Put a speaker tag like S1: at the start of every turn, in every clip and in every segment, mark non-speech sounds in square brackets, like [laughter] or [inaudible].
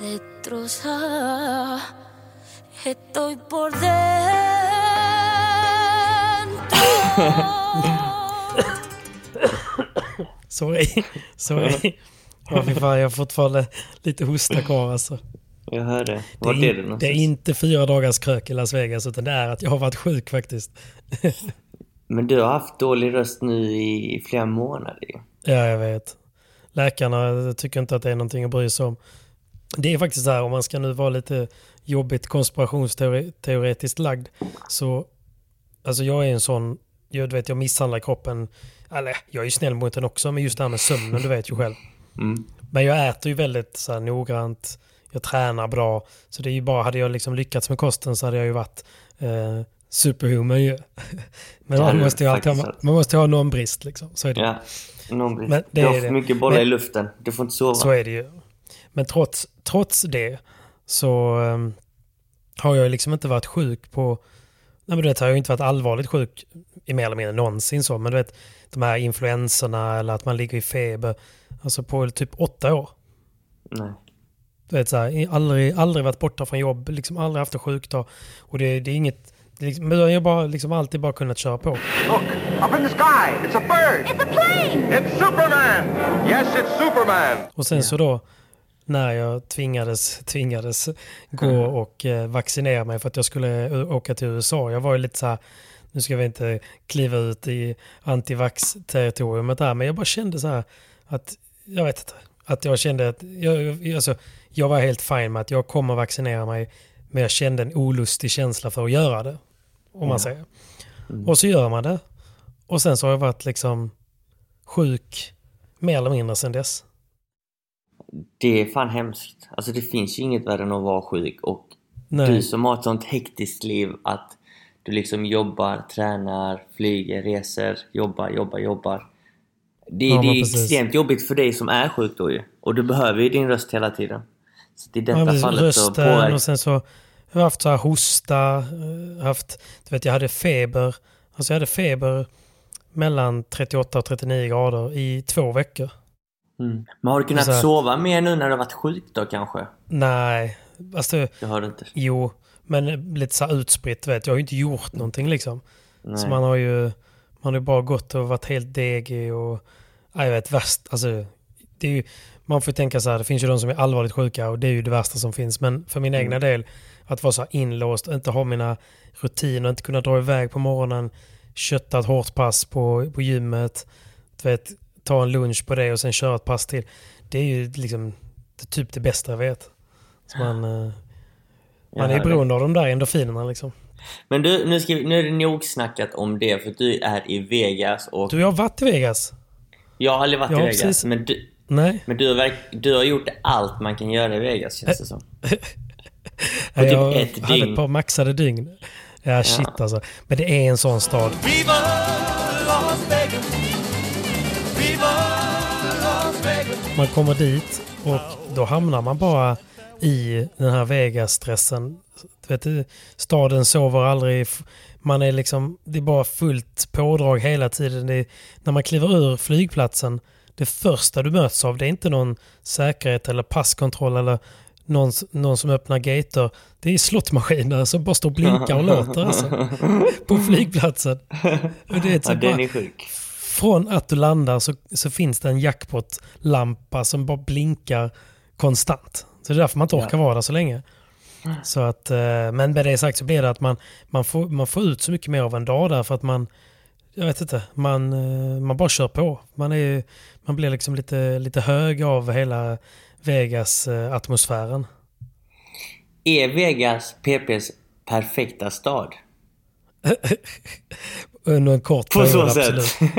S1: Destrozada, estoy por dentro. [laughs]
S2: Sorry. Sorry. Ja, fy fan, jag har fortfarande lite hosta kvar alltså.
S3: Jag hör det.
S2: Det är,
S3: är,
S2: in-
S3: det
S2: det är inte fyra dagars krök i Las Vegas utan det är att jag har varit sjuk faktiskt. [laughs]
S3: Men du har haft dålig röst nu i flera månader ju.
S2: Ja, jag vet. Läkarna tycker inte att det är någonting att bry sig om. Det är faktiskt så här, om man ska nu vara lite jobbigt konspirationsteoretiskt lagd, så alltså jag är en sån, jag, du vet, jag misshandlar kroppen, eller jag är ju snäll mot den också, men just det här med sömnen, du vet ju själv.
S3: Mm.
S2: Men jag äter ju väldigt så här, noggrant, jag tränar bra, så det är ju bara, hade jag liksom lyckats med kosten så hade jag ju varit eh, superhuman ju. [laughs] Men man måste ju alltid ha, man måste ha någon brist liksom, så är det.
S3: Ja. Någon blir...
S2: Men det
S3: du har för mycket bollar i luften. Du får inte sova.
S2: Så är det ju. Men trots, trots det så ehm, har jag liksom inte varit sjuk på... Nej men du vet, jag har ju inte varit allvarligt sjuk i mer eller mindre någonsin så. Men du vet, de här influenserna eller att man ligger i feber. Alltså på typ åtta år.
S3: Nej.
S2: Du vet så här, aldrig, aldrig varit borta från jobb, liksom aldrig haft en sjukdag. Och det, det är inget... Det är liksom, men jag har bara, liksom alltid bara kunnat köra på.
S4: Look, up in the sky. It's a bird. It's a plane. It's Superman. Yes, it's Superman.
S2: Och sen så då när jag tvingades, tvingades gå
S3: Mm.
S2: och eh, vaccinera mig för att jag skulle åka till USA. Jag var ju lite så här, nu ska vi inte kliva ut i antivax-territoriumet där, men jag bara kände så här att, jag vet inte, att jag kände att, jag, alltså, jag var helt fin med att jag kommer vaccinera mig, men jag kände en olustig känsla för att göra det. Om man
S3: Ja.
S2: säger.
S3: Mm.
S2: Och så gör man det. Och sen så har jag varit liksom sjuk mer eller mindre sen dess.
S3: Det är fan hemskt. Alltså det finns ju inget värre än att vara sjuk och
S2: Nej.
S3: du som har ett sånt hektiskt liv att du liksom jobbar, tränar, flyger, reser, jobbar, jobbar, jobbar. Det,
S2: Ja,
S3: det är extremt jobbigt för dig som är sjuk då ju. Och du behöver ju din röst hela tiden. Så i detta
S2: Ja, precis.
S3: fallet så
S2: rösten
S3: påverkar...
S2: och sen så har jag haft så här hosta, eh, haft, du vet jag hade feber, alltså jag hade feber mellan 38 och 39 grader i två veckor.
S3: Mm. Men har du kunnat
S2: Så här-
S3: sova mer nu när du har varit sjuk då kanske?
S2: Nej, alltså
S3: Det har inte.
S2: jo, men lite så utspritt vet jag har ju inte gjort någonting liksom.
S3: Nej.
S2: Så man har ju, man har ju bara gått och varit helt degig och, ja, jag vet värst, alltså det är ju, man får ju tänka så här, det finns ju de som är allvarligt sjuka och det är ju det värsta som finns. Men för min egna del, att vara så inlåst, inte ha mina rutiner, inte kunna dra iväg på morgonen, kötta ett hårt pass på, på gymmet, du vet, ta en lunch på det och sen köra ett pass till. Det är ju liksom det typ det bästa jag vet. Så man, eh, man
S3: Jag
S2: är ju
S3: det.
S2: beroende av de där endorfinerna liksom.
S3: Men du, nu, ska vi, nu är det nog snackat om det för du är i Vegas och
S2: Du, jag har varit i Vegas.
S3: jag har aldrig varit
S2: Ja,
S3: i Vegas.
S2: precis.
S3: Men, du,
S2: Nej.
S3: men du, har du har gjort allt man kan göra i Vegas känns det som. [laughs] På typ
S2: jag
S3: ett
S2: hade
S3: dygn.
S2: ett par maxade dygn. Ja, shit
S3: Ja.
S2: alltså. Men det är en sån stad.
S5: Viva
S2: Man kommer dit och då hamnar man bara i den här Vegas-stressen. Du vet, du, staden sover aldrig. Man är liksom, det är bara fullt pådrag hela tiden. Är, när man kliver ur flygplatsen, det första du möts av, det är inte någon säkerhet eller passkontroll eller någon, någon som öppnar gater. Det är slottmaskiner som bara står och blinkar och låter alltså, på flygplatsen. [laughs] Och det är
S3: Ja,
S2: typ
S3: den
S2: bara,
S3: är sjuk.
S2: Från att du landar så, så finns det en jackpot-lampa som bara blinkar konstant. Så det är därför man inte orkar vara där så länge. Så att, eh, men med det sagt så blir det att man, man, får, man får ut så mycket mer av en dag där för att man, jag vet inte, man, eh, man bara kör på. Man, är, man blir liksom lite, lite hög av hela Vegas-atmosfären.
S3: Är Vegas PPs perfekta stad? [laughs]
S2: Under en kort
S3: På så
S2: period,
S3: sätt.
S2: absolut.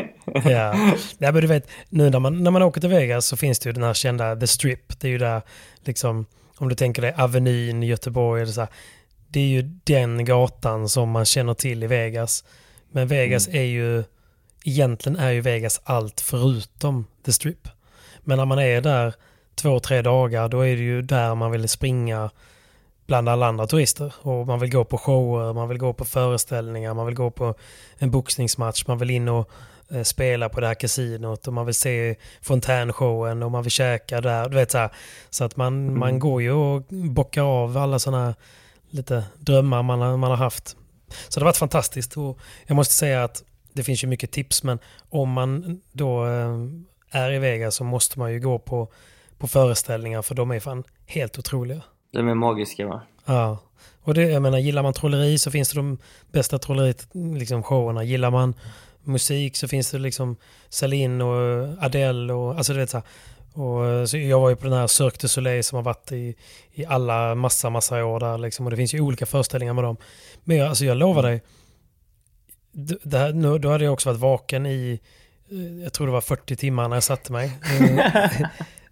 S2: ja. ja, men du vet, nu när man, när man åker till Vegas så finns det ju den här kända The Strip. Det är ju där, liksom, om du tänker dig Avenyn i Göteborg. Eller så här, det är ju den gatan som man känner till i Vegas. Men Vegas är ju, egentligen är ju Vegas allt förutom The Strip. Men när man är där två, tre dagar, då är det ju där man vill springa bland alla andra turister. Och man vill gå på shower, man vill gå på föreställningar, man vill gå på en boxningsmatch, man vill in och eh, spela på det här kasinot och man vill se fontänshowen och man vill käka där. Du vet så här. Så att man, man går ju och bockar av alla sådana lite drömmar man, har- man har haft. Så det har varit fantastiskt och jag måste säga att det finns ju mycket tips men om man då eh, är i Vegas så måste man ju gå på, på föreställningar för de är fan helt otroliga.
S3: De är magiska va?
S2: Ja, och det, jag menar, gillar man trolleri så finns det de bästa trollerit, liksom showerna. Gillar man musik så finns det liksom Celine och Adele och alltså du vet så här. Och, eh, så jag var ju på den här Cirque du Soleil som har varit i, i alla massa, massa år där liksom. Och det finns ju olika föreställningar med dem. Men jag, alltså jag lovar dig, det här, nu, då hade jag också varit vaken i, eh, jag tror det var 40 timmar när jag satte mig. [laughs]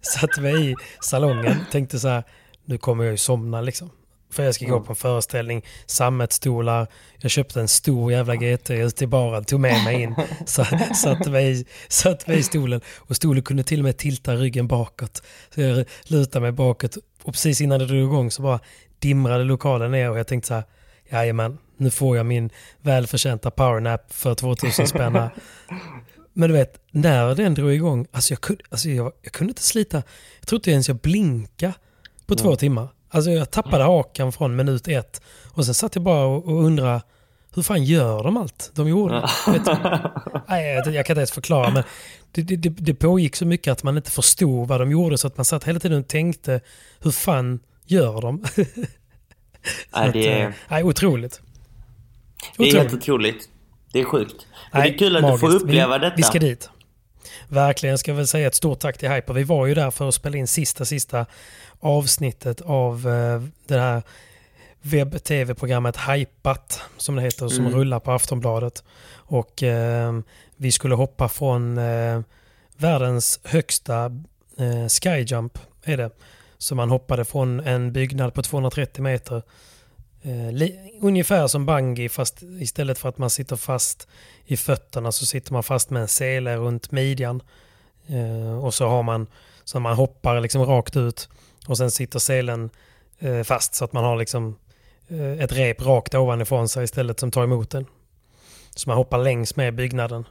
S2: [laughs] Satte mig i salongen, tänkte så här, nu kommer jag ju somna liksom. För jag ska gå på en föreställning, sammetsstolar, jag köpte en stor jävla GT ute i baren, tog med mig in, [laughs] sa- satte mig, mig i stolen. Och stolen kunde till och med tilta ryggen bakåt. Så jag lutade mig bakåt. Och precis innan det drog igång så bara dimrade lokalen ner och jag tänkte så här, jajamän, nu får jag min välförtjänta powernap för 2000 spänn här. [laughs] Men du vet, när den drog igång, alltså jag kunde, alltså jag, jag kunde inte slita, jag tror inte ens jag blinka på två timmar. Alltså jag tappade hakan från minut ett. Och sen satt jag bara och, och undrade, hur fan gör de allt de gjorde? Vet? Nej, jag, jag kan inte ens förklara, men det, det, det, det pågick så mycket att man inte förstod vad de gjorde, så att man satt hela tiden och tänkte, hur fan gör de? [laughs]
S3: Nej, det
S2: eh,
S3: är,
S2: nej, otroligt.
S3: det är
S2: Otroligt.
S3: helt otroligt. Det är sjukt. Men det
S2: Nej,
S3: är kul att du får
S2: magiskt.
S3: uppleva
S2: vi,
S3: detta.
S2: Vi ska dit. Verkligen, jag ska väl säga ett stort tack till Hyper. Vi var ju där för att spela in sista, sista avsnittet av eh, det här webb-tv-programmet Hypat, som det heter, som
S3: Mm.
S2: rullar på Aftonbladet. Och eh, vi skulle hoppa från eh, världens högsta eh, skyjump, är det. Så man hoppade från en byggnad på 230 meter Eh, li- ungefär som bungee fast istället för att man sitter fast i fötterna så sitter man fast med en sele runt midjan. Eh, och så har man så man hoppar liksom rakt ut och sen sitter selen eh, fast så att man har liksom eh, ett rep rakt ovanifrån sig istället som tar emot den. Så man hoppar längs med byggnaden.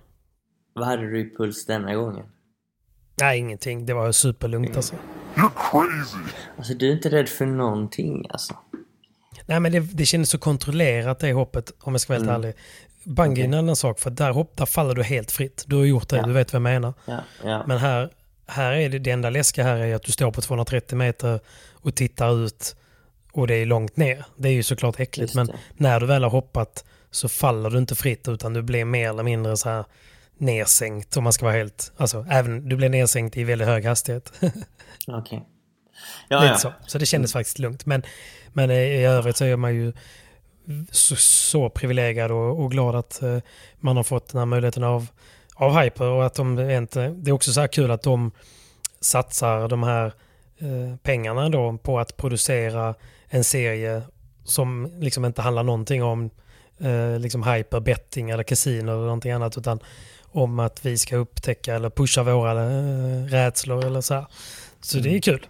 S3: Vad hade du i puls denna gången?
S2: Nej, ingenting. Det var superlugnt alltså.
S3: Alltså du är inte rädd för någonting alltså.
S2: Nej, men det, det kändes så kontrollerat det hoppet, om jag ska vara helt ärlig. Bungee är en annan sak, för där, hopp, där faller du helt fritt. Du har gjort det,
S3: Ja.
S2: du vet vad jag menar.
S3: Ja, ja.
S2: Men här, här är det, det enda läskiga här är att du står på 230 meter och tittar ut och det är långt ner. Det är ju såklart äckligt, men när du väl har hoppat så faller du inte fritt utan du blir mer eller mindre så här nersänkt om man ska vara helt, alltså även du blir nersänkt i väldigt hög hastighet. [laughs]
S3: Okej. Ja, ja.
S2: så. så det kändes faktiskt lugnt. Men, men i övrigt så är man ju så, så privilegierad och, och glad att eh, man har fått den här möjligheten av, av Hyper och att de inte, det är också så här kul att de satsar de här eh, pengarna då på att producera en serie som liksom inte handlar någonting om eh, liksom hyper, betting eller casino eller någonting annat. Utan om att vi ska upptäcka eller pusha våra eh, rädslor eller så här. Så det är kul.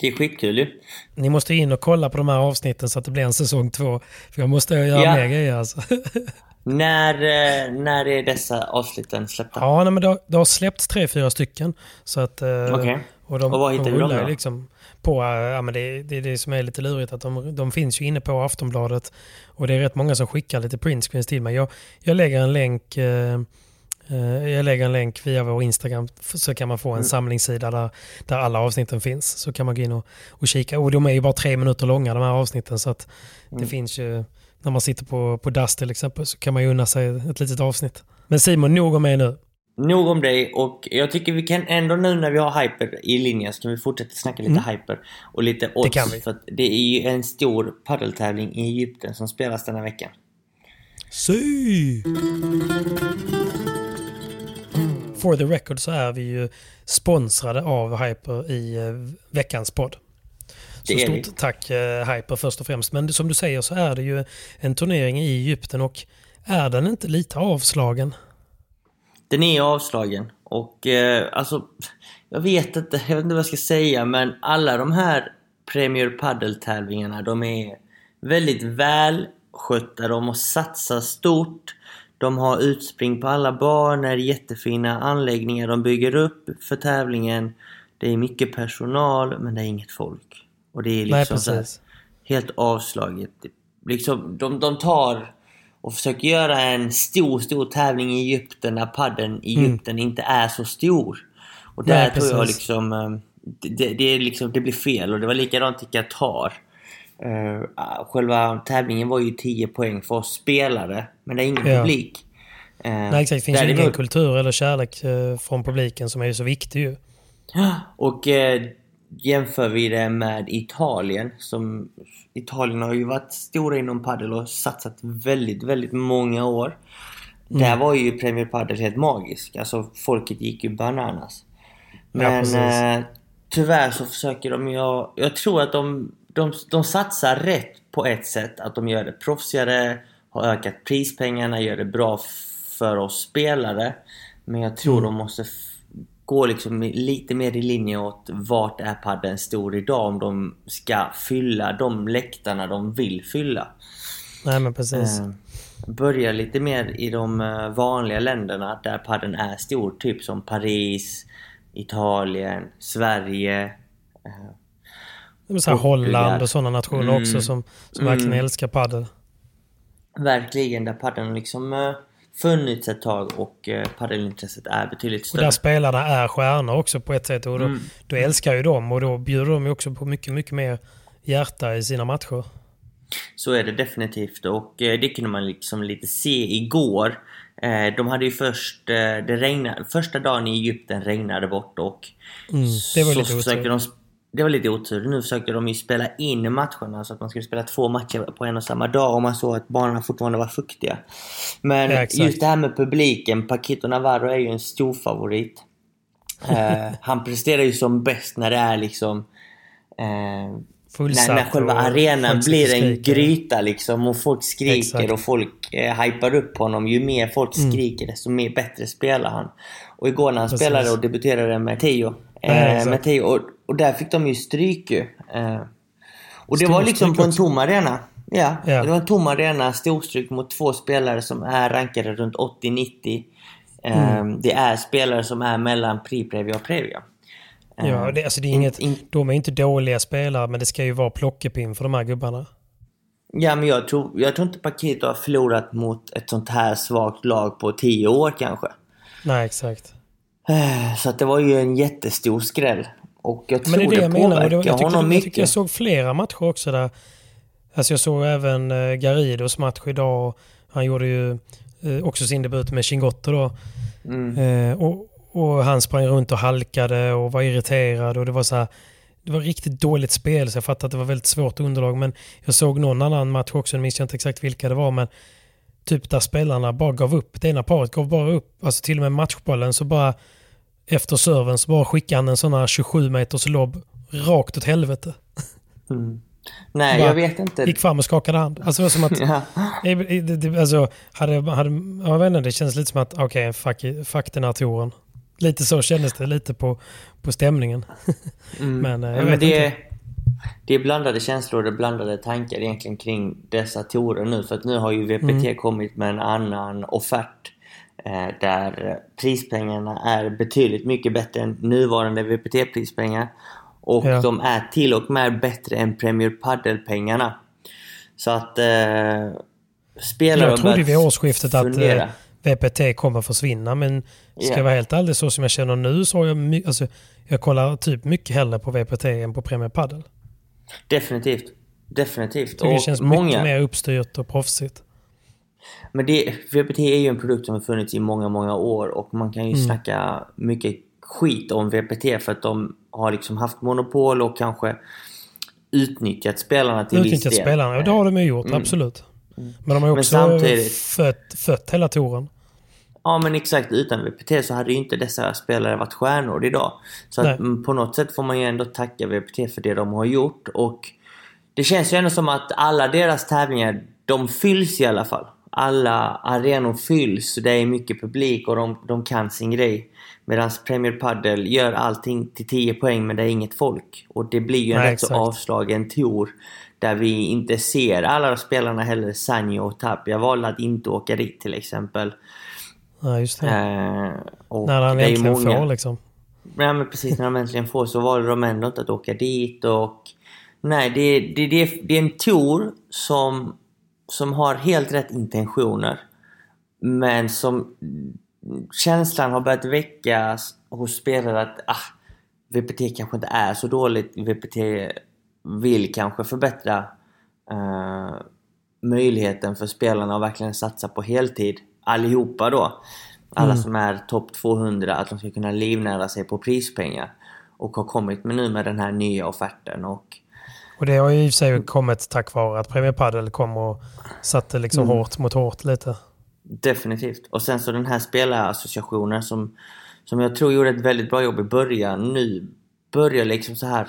S3: Det är skitkul ju.
S2: Ni måste in och kolla på de här avsnitten så att det blir en säsong två. För jag måste göra
S3: Ja.
S2: mer grejer alltså. [laughs]
S3: När, eh, när är dessa avsnitten släppta?
S2: Ja, nej, men det har, det har släppts tre, fyra stycken. Så att, eh,
S3: Okej.
S2: Och, de,
S3: Och var hittar
S2: de
S3: vi dem då?
S2: liksom på, eh, ja, men det, det är det som är lite lurigt. Att de, de finns ju inne på Aftonbladet. Och det är rätt många som skickar lite printscreens till mig. Jag, jag lägger en länk eh, jag lägger en länk via vår Instagram så kan man få en
S3: Mm.
S2: samlingssida där, där alla avsnitten finns. Så kan man gå in och, och kika. Och de är ju bara tre minuter långa de här avsnitten. Så att det
S3: Mm.
S2: finns ju, när man sitter på, på Dust till exempel så kan man ju unna sig ett litet avsnitt. Men Simon, nog om mig nu.
S3: Nog om dig och jag tycker vi kan ändå nu när vi har hyper i linjen så kan vi fortsätta snacka lite hyper och lite odds.
S2: kan vi.
S3: För att det är ju en stor paddeltävling i Egypten som spelas denna veckan.
S2: Sy! For the record så är vi ju sponsrade av Hyper i eh, veckans podd. Så stort tack eh, Hyper först och främst. Men som du säger så är det ju en turnering i Egypten och är den inte lite avslagen?
S3: Den är avslagen och eh, alltså jag vet inte, jag vet inte vad jag ska säga men alla de här Premier Padel-tävlingarna de är väldigt välskötta, de har satsat stort. De har utspring på alla banor, jättefina anläggningar de bygger upp för tävlingen. Det är mycket personal men det är inget folk. Och det är
S2: Nej,
S3: liksom
S2: precis.
S3: helt avslaget. Liksom, de, de tar och försöker göra en stor, stor tävling i Egypten när padden i Egypten inte är så stor. Och där
S2: Mm. Nej,
S3: tror jag liksom, eh, det, det, liksom, det blir fel och det var likadant i Qatar. Uh, själva tävlingen var ju 10 poäng för oss spelare, men det är ingen
S2: Ja.
S3: publik. Eh,
S2: Nej exakt, det finns ju ingen kultur eller kärlek eh, från publiken som är ju så viktig ju.
S3: Och eh, jämför vi det med Italien som Italien har ju varit stora inom padel och satsat väldigt, väldigt många år.
S2: Mm.
S3: Där var ju Premier Padel helt magisk. Alltså folket gick ju bananas. Men eh, tyvärr så försöker de ju... Jag tror att de, de, de satsar rätt på ett sätt. Att de gör det proffsigare, har ökat prispengarna, gör det bra för oss spelare. Men jag tror
S2: Mm.
S3: de måste gå liksom lite mer i linje åt vart är padden stor idag om de ska fylla de läktarna de vill fylla.
S2: Nej men precis.
S3: Eh, börja lite mer i de eh, vanliga länderna där padden är stor. Typ som Paris, Italien, Sverige. eh,
S2: så här. Holland och sådana nationer
S3: Mm.
S2: också som, som verkligen
S3: Mm.
S2: älskar padel.
S3: verkligen där padden liksom eh, funnits ett tag och eh, paddelintresset är betydligt
S2: Och
S3: större.
S2: där spelarna är stjärnor också på ett sätt. Och då,
S3: Mm.
S2: då älskar ju de och då bjuder de ju också på mycket, mycket mer hjärta i sina matcher.
S3: Så är det definitivt och eh, det kunde man liksom lite se igår. De hade ju först, det regnade, första dagen i Egypten regnade bort och
S2: Mm,
S3: så försökte de, det var lite otur. Nu försökte de ju spela in matcherna så att man skulle spela två matcher på en och samma dag och man såg att banorna fortfarande var fuktiga. Men
S2: Ja,
S3: just det här med publiken, Paquito Navarro är ju en stor favorit. Eh, [laughs] han presterar ju som bäst när det är liksom
S2: Fullsatt
S3: när, när själva arenan blir en
S2: skriker.
S3: gryta liksom och folk skriker
S2: Exakt.
S3: och folk eh, hypar upp honom. Ju mer folk
S2: Mm.
S3: skriker desto mer bättre spelar han. Och igår när han
S2: Precis.
S3: spelade och debuterade med Teo. Eh,
S2: exakt.
S3: med Teo och, och där fick de ju stryk ju. Eh, och det var liksom på en tom arena. Ja,
S2: Ja.
S3: det var en tom arena, storstryk mot två spelare som är rankade runt 80-90. Eh,
S2: Mm.
S3: Det är spelare som är mellan Pre-Previa och Previa. Eh,
S2: Ja, det, alltså det är
S3: in-
S2: inget,
S3: in-
S2: de är inte dåliga spelare men det ska ju vara plockepinn för de här gubbarna.
S3: Ja, men jag tror, jag tror inte Paquito har förlorat mot ett sånt här svagt lag på 10 år kanske.
S2: Nej, exakt.
S3: Så att det var ju en jättestor skräll. Och jag tror
S2: Men det är det
S3: det,
S2: jag menar.
S3: Påverkar
S2: jag, tyckte,
S3: honom
S2: jag tyckte jag
S3: mycket.
S2: såg flera matcher också där. Alltså jag såg även eh, Garidos match idag. Han gjorde ju eh, också sin debut med Chingotto då.
S3: Mm.
S2: Eh, och, och han sprang runt och halkade och var irriterad och det var så här. Det var riktigt dåligt spel så jag fattar att det var väldigt svårt underlag. Men jag såg någon annan match också, nu minns jag inte exakt vilka det var. Men typ där spelarna bara gav upp. Det ena paret gav bara upp. Alltså till och med matchbollen så bara efter serven så bara skickade han en sån här 27 meters lobb rakt åt helvete.
S3: Mm. Nej,
S2: Bara
S3: jag vet inte.
S2: Gick fram och skakade hand. Alltså det var som att... [laughs]
S3: Ja.
S2: Alltså, hade, hade, jag vet inte, det känns lite som att okej, fuck, fuck den här touren. Lite så kändes det, lite på, på stämningen. [laughs] Men eh, jag
S3: Ja, men
S2: vet
S3: det,
S2: inte.
S3: det är blandade känslor och blandade tankar egentligen kring dessa torer nu. För att nu har ju VPT
S2: Mm.
S3: kommit med en annan offert. Eh, där prispengarna är betydligt mycket bättre än nuvarande VPT-prispengar. Och
S2: Ja.
S3: de är till och med bättre än Premier Padel-pengarna. Så att eh, spelare
S2: Jag trodde vid årsskiftet att
S3: fundera.
S2: eh, VPT kommer försvinna, men ska
S3: Ja.
S2: jag vara helt ärlig så som jag känner nu så har jag, my- alltså, jag kollar typ mycket hellre på VPT än på Premier Padel.
S3: Definitivt. Definitivt.
S2: Det
S3: Och
S2: känns
S3: många,
S2: mycket mer uppstyrt och proffsigt.
S3: Men det, VPT är ju en produkt som har funnits i många, många år och man kan ju
S2: Mm.
S3: snacka mycket skit om VPT för att de har liksom haft monopol och kanske utnyttjat spelarna till viss
S2: Utnyttjat
S3: del.
S2: spelarna, och det har de ju gjort,
S3: Mm.
S2: absolut. Men de har ju också
S3: samtidigt-
S2: fött, fött hela touren.
S3: Ja men exakt, utan VPT så hade ju inte dessa spelare varit stjärnor idag. Så att, mm, på något sätt får man ju ändå tacka VPT för det de har gjort och det känns ju ändå som att alla deras tävlingar, de fylls i alla fall. Alla arenor fylls, det är mycket publik och de, de kan sin grej. Medan Premier Padel gör allting till 10 poäng men det är inget folk. Och det blir ju en
S2: Nej,
S3: rätt så
S2: exakt.
S3: avslagen tour. Där vi inte ser alla spelarna heller, Sanjo och Tapp. Jag valde att inte åka dit till exempel.
S2: Ja, just det.
S3: Eh, och
S2: När han äntligen
S3: många-
S2: får liksom.
S3: Nej men precis, när de äntligen får så valde de ändå inte att åka dit och... Nej, det, det, det, det är en tour som, som har helt rätt intentioner. Men som... Känslan har börjat väckas hos spelare att ah, VPT kanske inte är så dåligt. VPT vill kanske förbättra eh, möjligheten för spelarna att verkligen satsa på heltid. Allihopa då. Alla
S2: Mm.
S3: som är topp 200, att de ska kunna livnära sig på prispengar. Och har kommit med nu med den här nya offerten. Och
S2: Och det har ju i och för sig kommit tack vare att Premier Padel kom och satte liksom
S3: Mm.
S2: hårt mot hårt lite.
S3: Definitivt. Och sen så den här spelarassociationen som, som jag tror gjorde ett väldigt bra jobb i början. Nu börjar liksom så här.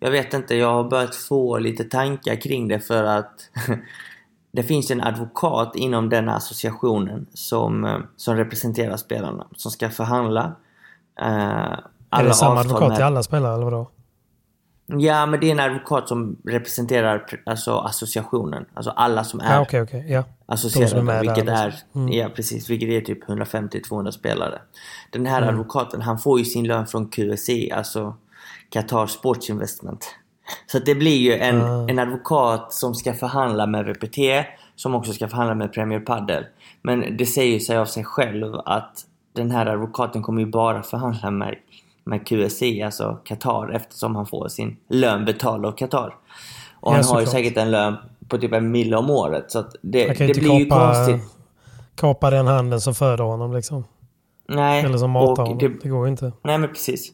S3: Jag vet inte, jag har börjat få lite tankar kring det för att [laughs] det finns en advokat inom den associationen som, eh, som representerar spelarna. Som ska förhandla eh,
S2: är det samma advokat
S3: med-
S2: till alla spelare eller vadå?
S3: Ja, men det är en advokat som representerar pr- alltså, associationen. Alltså alla som är
S2: Ja, okej, okej. Ja. De som är
S3: associerade, vilket är,
S2: liksom. Mm.
S3: ja precis, vilket är typ 150-200 spelare. Den här
S2: Mm.
S3: advokaten, han får ju sin lön från QSI, alltså Qatar Sports Investment. Så det blir ju en,
S2: Ah.
S3: en advokat som ska förhandla med VPT, som också ska förhandla med Premier Padel. Men det säger sig av sig själv att den här advokaten kommer ju bara förhandla med, med QSI, alltså Qatar, eftersom han får sin lön betald av Qatar. Och
S2: Ja,
S3: han har ju
S2: såklart.
S3: säkert en lön på typ en mille om året. Så det, det blir
S2: inte
S3: ju
S2: kapa,
S3: konstigt.
S2: kapa den handen som föder honom liksom.
S3: Nej,
S2: Eller som matar honom.
S3: det,
S2: Det går ju inte.
S3: nej men precis.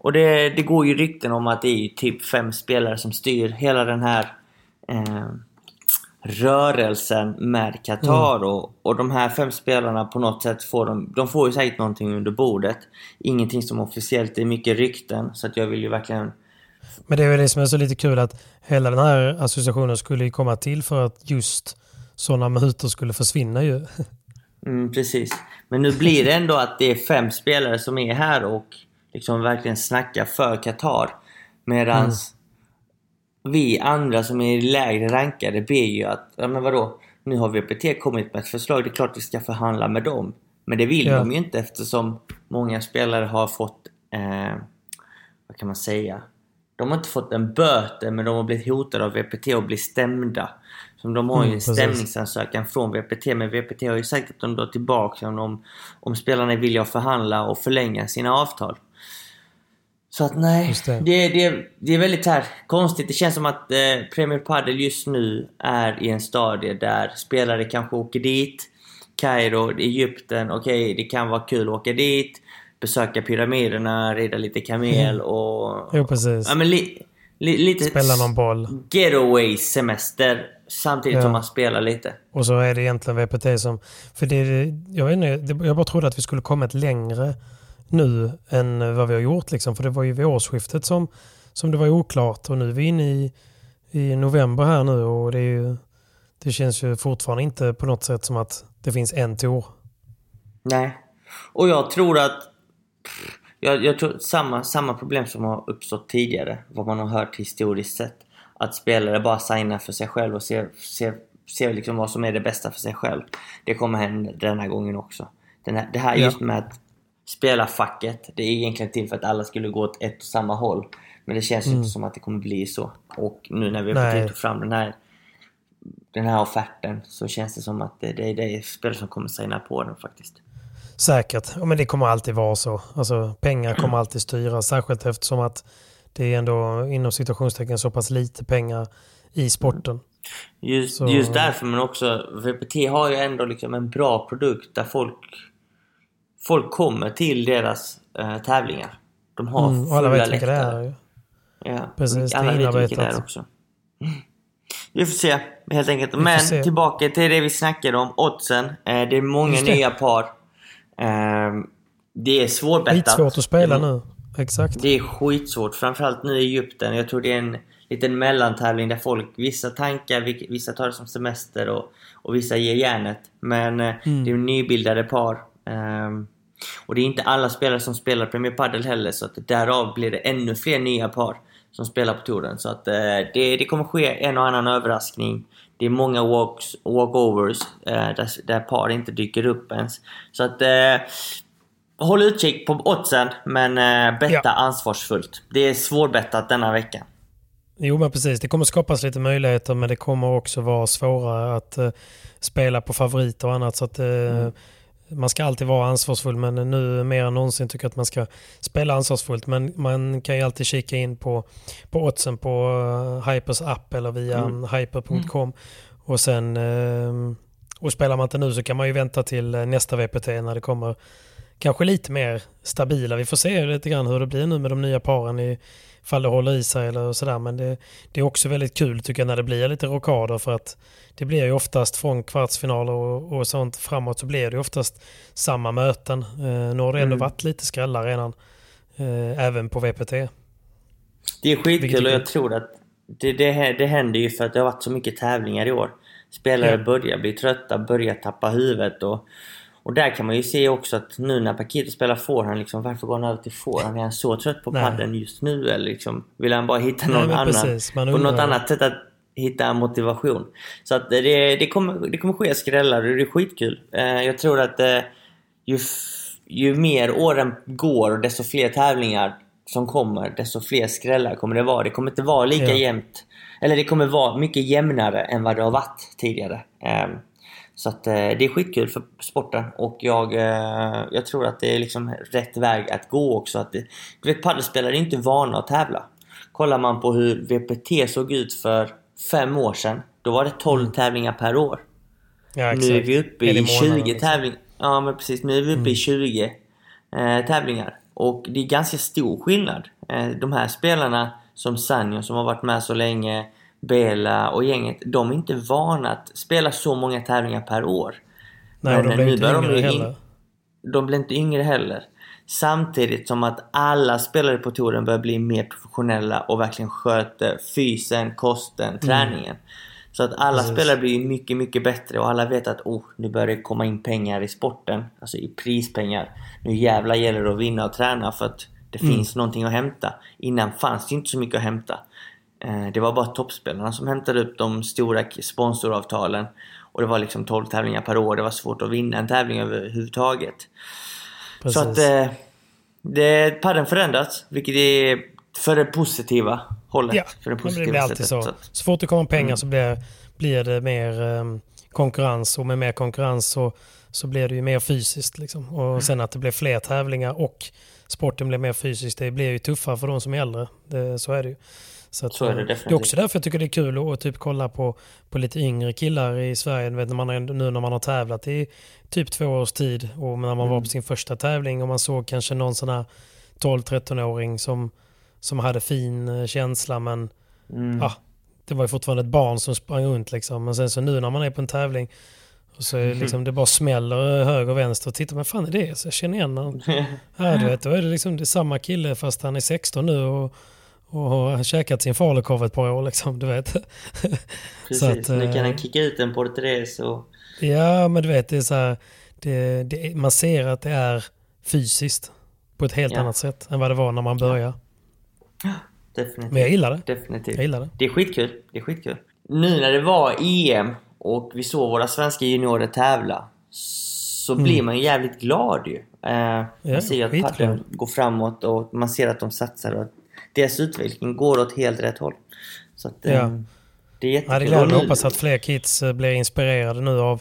S3: Och det, det går ju rykten om att det är typ fem spelare som styr hela den här eh, rörelsen med Qatar.
S2: Mm.
S3: Och, och de här fem spelarna på något sätt får de, de får ju säkert någonting under bordet. Ingenting som officiellt, det är mycket rykten. Så att jag vill ju verkligen
S2: Men det är ju det som är så lite kul att hela den här associationen skulle ju komma till för att just sådana mutor skulle försvinna ju.
S3: Mm, precis. Men nu blir det ändå att det är fem spelare som är här och liksom verkligen snackar för Qatar. Medan vi andra som är lägre rankade ber ju att, ja men vadå? Nu har VPT kommit med ett förslag, det är klart vi ska förhandla med dem. Men det vill
S2: Ja.
S3: de ju inte eftersom många spelare har fått, eh, vad kan man säga? De har inte fått en böter men de har blivit hotade av VPT och blir stämda. Så de har ju
S2: Mm,
S3: en
S2: precis.
S3: stämningsansökan från VPT men VPT har ju sagt att de drar tillbaka om, om spelarna villiga att förhandla och förlänga sina avtal. Så att nej, det.
S2: det.
S3: Det, det, är väldigt här konstigt. Det känns som att eh, Premier Padel just nu är i en stadie där spelare kanske åker dit. Kairo, Egypten, okej det kan vara kul att åka dit. Besöka pyramiderna, rida lite kamel och...
S2: Jo, precis.
S3: Ja, men li, li, lite
S2: Spela någon boll.
S3: getaway semester samtidigt
S2: Ja.
S3: som man spelar lite.
S2: Och så är det egentligen VPT som... För det, jag, vet inte, jag bara trodde att vi skulle kommit längre nu än vad vi har gjort. Liksom. För det var ju vid årsskiftet som, som det var oklart och nu är vi inne i i november här nu och det, är ju, det känns ju fortfarande inte på något sätt som att det finns en tour.
S3: Nej. Och jag tror att... Jag, jag tror samma, samma problem som har uppstått tidigare, vad man har hört historiskt sett. Att spelare bara signar för sig själv och ser, ser, ser liksom vad som är det bästa för sig själv. Det kommer hända den här gången också. Den här, det här just med att spela facket, det är egentligen till för att alla skulle gå åt ett och samma håll. Men det känns
S2: Mm.
S3: inte som att det kommer bli så. Och nu när vi har fått ta fram den här den här offerten så känns det som att det, det, det är spelare som kommer signa på den faktiskt.
S2: Säkert, ja, men det kommer alltid vara så. Alltså, pengar kommer [clears throat] alltid styra, särskilt eftersom att det är ändå inom situationstecken så pass lite pengar i sporten.
S3: Just,
S2: Så-
S3: just därför, men också VPT har ju ändå liksom en bra produkt där folk folk kommer till deras eh, tävlingar. De har
S2: Mm, alla vet vilka det är. ju.
S3: Ja,
S2: Precis,
S3: alla vet vilka det är
S2: inarbetat.
S3: också. [laughs] Vi får se, helt enkelt. Men tillbaka till det vi snackade om, oddsen. Eh, det är många
S2: Just det.
S3: nya par. Eh, det är svårbettat.
S2: Skitsvårt att spela nu. Exakt.
S3: det är skitsvårt, framförallt nu i Egypten. Jag tror det är en liten mellantävling där folk, vissa tankar, vissa tar det som semester och, och vissa ger järnet. Men eh,
S2: Mm.
S3: det är nybildade par. Ehm, och det är inte alla spelare som spelar Premier Padel heller, så att därav blir det ännu fler nya par som spelar på touren. Så att eh, det, det kommer ske en och annan överraskning. Det är många walks, walkovers eh, där, där par inte dyker upp ens. Så att eh, Håll utkik på oddsen, men eh, betta
S2: Ja.
S3: ansvarsfullt. Det är svårbettat denna vecka.
S2: Jo men precis, det kommer skapas lite möjligheter men det kommer också vara svårare att eh, spela på favoriter och annat. Så att, eh, Man ska alltid vara ansvarsfull men nu mer än någonsin tycker jag att man ska spela ansvarsfullt. Men man kan ju alltid kika in på, på oddsen på eh, Hypers app eller via hyper.com. Och sen eh, och spelar man inte nu så kan man ju vänta till eh, nästa VPT när det kommer kanske lite mer stabila. Vi får se lite grann hur det blir nu med de nya paren i ifall det håller i sig eller sådär. Men det, det är också väldigt kul tycker jag när det blir lite rockader för att det blir ju oftast från kvartsfinaler och, och sånt framåt så blir det oftast samma möten. Eh, nu har det ändå
S3: Mm.
S2: varit lite skrällar redan. Eh, även på VPT.
S3: Det är skitkul och jag tror att det, det, det händer ju för att det har varit så mycket tävlingar i år. Spelare
S2: Ja.
S3: börjar bli trötta, börjar tappa huvudet och, och där kan man ju se också att nu när Paquito spelar forehand, liksom, varför går han över till forehand? Är han så trött på
S2: Nej.
S3: padden just nu eller liksom, vill han bara hitta
S2: Nej,
S3: någon
S2: men
S3: annan,
S2: precis,
S3: på något annat sätt att hitta motivation? Så att det, det, kommer, det kommer ske skrällar och det är skitkul. Eh, jag tror att eh, ju, ju mer åren går och desto fler tävlingar som kommer, desto fler skrällar kommer det vara. Det kommer inte vara lika
S2: Ja.
S3: jämnt. Eller det kommer vara mycket jämnare än vad det har varit tidigare. Så att eh, det är skitkul för sporten och jag, eh, jag tror att det är liksom rätt väg att gå också. Att det, du vet padelspelare är inte vana att tävla. Kollar man på hur VPT såg ut för fem år sedan, då var det 12 tävlingar per år.
S2: Ja,
S3: Nu är vi uppe i
S2: månaden,
S3: 20
S2: liksom.
S3: tävlingar. Ja men precis, nu är vi uppe i 20 eh, tävlingar. Och det är ganska stor skillnad. Eh, de här spelarna som Sanjo som har varit med så länge, Bela och gänget, de är inte vana att spela så många tävlingar per år.
S2: Nej, och de
S3: Men
S2: blir
S3: nu
S2: inte
S3: de
S2: yngre
S3: in-
S2: heller.
S3: De blir inte yngre heller. Samtidigt som att alla spelare på touren börjar bli mer professionella och verkligen sköter fysen, kosten, träningen. Så att alla
S2: Mm. Precis.
S3: spelare blir mycket, mycket bättre och alla vet att oh, nu börjar det komma in pengar i sporten. Alltså i prispengar. Nu jävlar gäller det att vinna och träna för att det
S2: Mm.
S3: finns någonting att hämta. Innan fanns det inte så mycket att hämta. Eh, Det var bara toppspelarna som hämtade upp de stora sponsoravtalen. Och det var liksom 12 tävlingar per år. Det var svårt att vinna en tävling överhuvudtaget.
S2: Precis.
S3: Så att eh, det, padden förändras, vilket är för det positiva hållet.
S2: Ja,
S3: för det positiva
S2: det blir alltid
S3: sättet.
S2: så.
S3: Så
S2: fort det kommer pengar så blir, blir det mer ehm, konkurrens och med mer konkurrens så, så blir det ju mer fysiskt. Liksom. Och sen att det blir fler tävlingar och sporten blir mer fysisk, det blir ju tuffare för de som är äldre. Det, så är det ju. Så, att,
S3: Så är det
S2: eh,
S3: definitivt.
S2: det är också därför jag tycker det är kul att, att typ kolla på, på lite yngre killar i Sverige. Vet, när man, har- nu när man har tävlat i typ två års tid och när man
S3: Mm.
S2: var på sin första tävling och man såg kanske någon sån här 12-13-åring som, som hade fin eh, känsla men
S3: Mm.
S2: ja, det var ju fortfarande ett barn som sprang runt liksom. Men sen så nu när man är på en tävling och så är det liksom, det bara smäller höger och vänster och tittar, men fan är det? Så jag känner igen honom. [laughs] Ja, du vet, då är det liksom det samma kille fast han är 16 nu och, och har käkat sin falukorv ett par år liksom, du vet. [laughs]
S3: Precis,
S2: Så att,
S3: nu kan
S2: eh,
S3: han kicka ut en porträtt och...
S2: Ja, men du vet, det är så här, det, det, man ser att det är fysiskt på ett helt
S3: Ja.
S2: annat sätt än vad det var när man började.
S3: Definitivt.
S2: Men jag gillar det.
S3: Definitivt.
S2: Jag gillar det.
S3: Det är skitkul. Det är skitkul. Nu när det var EM och vi såg våra svenska juniorer tävla så
S2: Mm.
S3: blir man ju jävligt glad ju. Eh,
S2: Ja,
S3: man ser ju att paddeln går framåt och man ser att de satsar och att deras utveckling går åt helt rätt håll. Så att, eh,
S2: Ja.
S3: det är
S2: Ja,
S3: jättekul.
S2: det
S3: nu-
S2: hoppas att fler kids eh, blir inspirerade nu av,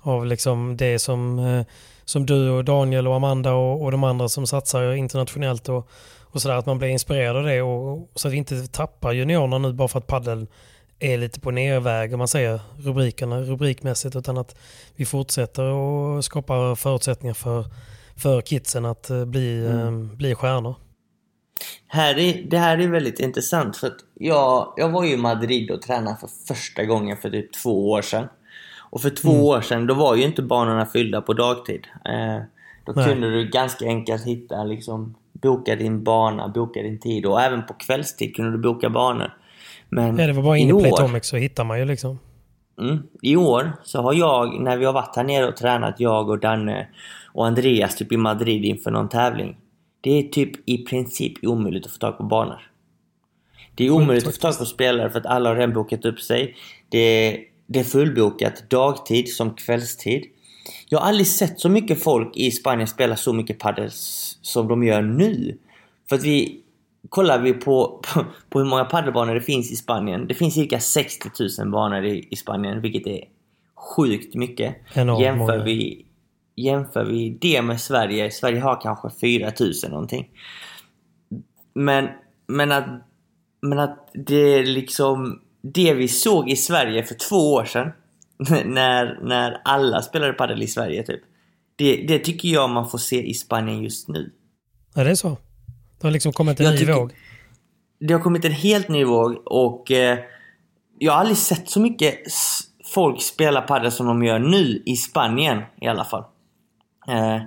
S2: av liksom det som, eh, som du och Daniel och Amanda och, och de andra som satsar internationellt och, och sådär. Att man blir inspirerad av det och, så att vi inte tappar juniorerna nu bara för att paddeln är lite på nerväg om man säger rubrikerna rubrikmässigt utan att vi fortsätter och skapar förutsättningar för, för kidsen att bli, eh, bli stjärnor.
S3: Här är, det här är väldigt intressant för att jag, jag var ju i Madrid och tränade för första gången för typ två år sedan. Och för två
S2: Mm.
S3: år sedan då var ju inte banorna fyllda på dagtid. Eh, då
S2: Nej.
S3: kunde du ganska enkelt hitta liksom boka din bana, boka din tid och även på kvällstid kunde du boka banor. Men
S2: Ja, det var bara
S3: i
S2: in i Playtomic så hittar man ju liksom.
S3: Mm. I år så har jag, när vi har varit här nere och tränat, jag och Danne och Andreas typ i Madrid inför någon tävling. Det är typ i princip omöjligt att få tag på banor. Det är omöjligt att få tag på spelare för att alla har redan bokat upp sig. Det är, det är fullbokat dagtid som kvällstid. Jag har aldrig sett så mycket folk i Spanien spela så mycket padel som de gör nu. För att vi... Kollar vi på, på, på hur många padelbanor det finns i Spanien. Det finns cirka 60 000 banor i, i Spanien, vilket är sjukt mycket.
S2: Enormt
S3: jämför,
S2: många.
S3: vi, jämför vi det med Sverige. Sverige har kanske 4 000 någonting. Men, men att, men att det är liksom det vi såg i Sverige för två år sedan [laughs] när, när alla spelade padel i Sverige typ. Det, det tycker jag man får se i Spanien just nu.
S2: Ja, det är så. Det har liksom kommit en
S3: Jag
S2: ny
S3: tycker-
S2: våg.
S3: Det har kommit en helt ny våg och eh, jag har aldrig sett så mycket folk spela padel som de gör nu i Spanien i alla fall. Eh,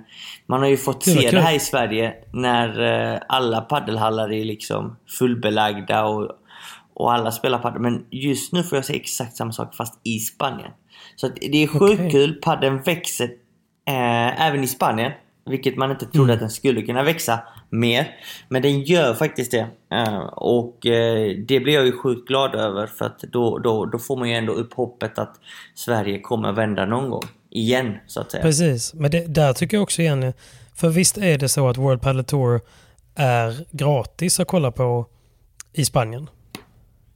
S3: man har ju fått se det här i Sverige när eh, alla paddelhallar är liksom fullbelagda och, och alla spelar padel. Men just nu får jag se exakt samma sak fast i Spanien. Så det är sjukt
S2: Okej.
S3: kul. Paddeln växer eh, även i Spanien. Vilket man inte trodde
S2: Mm.
S3: att den skulle kunna växa mer. Men den gör faktiskt det. Eh, och eh, det blir jag ju sjukt glad över för att då, då, då får man ju ändå upp hoppet att Sverige kommer vända någon gång. Igen, så att säga.
S2: Precis, men det, där tycker jag också igen, för visst är det så att World Padel Tour är gratis att kolla på i Spanien?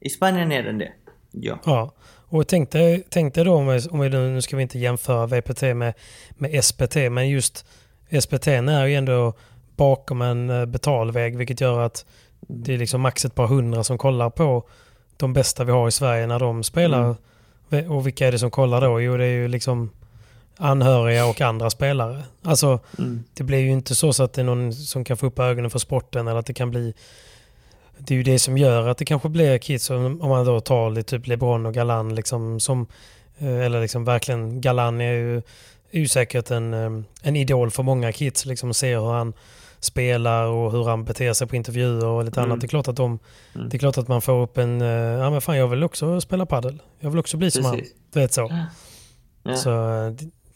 S3: I Spanien är den det. Ja.
S2: Ja, och tänk dig, tänk dig då om vi, om vi nu, ska vi inte jämföra VPT med, med SPT, men just SPT är ju ändå bakom en eh, betalväg, vilket gör att det är liksom max ett par hundra som kollar på de bästa vi har i Sverige när de spelar. Ve- Och vilka är det som kollar då? Jo, det är ju liksom anhöriga och andra spelare. Alltså,
S3: Mm.
S2: det blir ju inte så, så att det är någon som kan få upp ögonen för sporten eller att det kan bli det är ju det som gör att det kanske blir kids om man då tar lite typ LeBron och Galan liksom som eh, eller liksom verkligen Galan är ju, är ju säkert en, eh, en idol för många kids liksom ser hur han spelar och hur han beter sig på intervjuer och lite
S3: Mm.
S2: annat. Det är klart att de,
S3: Mm.
S2: det är klart att man får upp en, eh, ja men fan jag vill också spela padel. Jag vill också bli som han.
S3: Precis.
S2: Du vet så.
S3: Ja.
S2: Så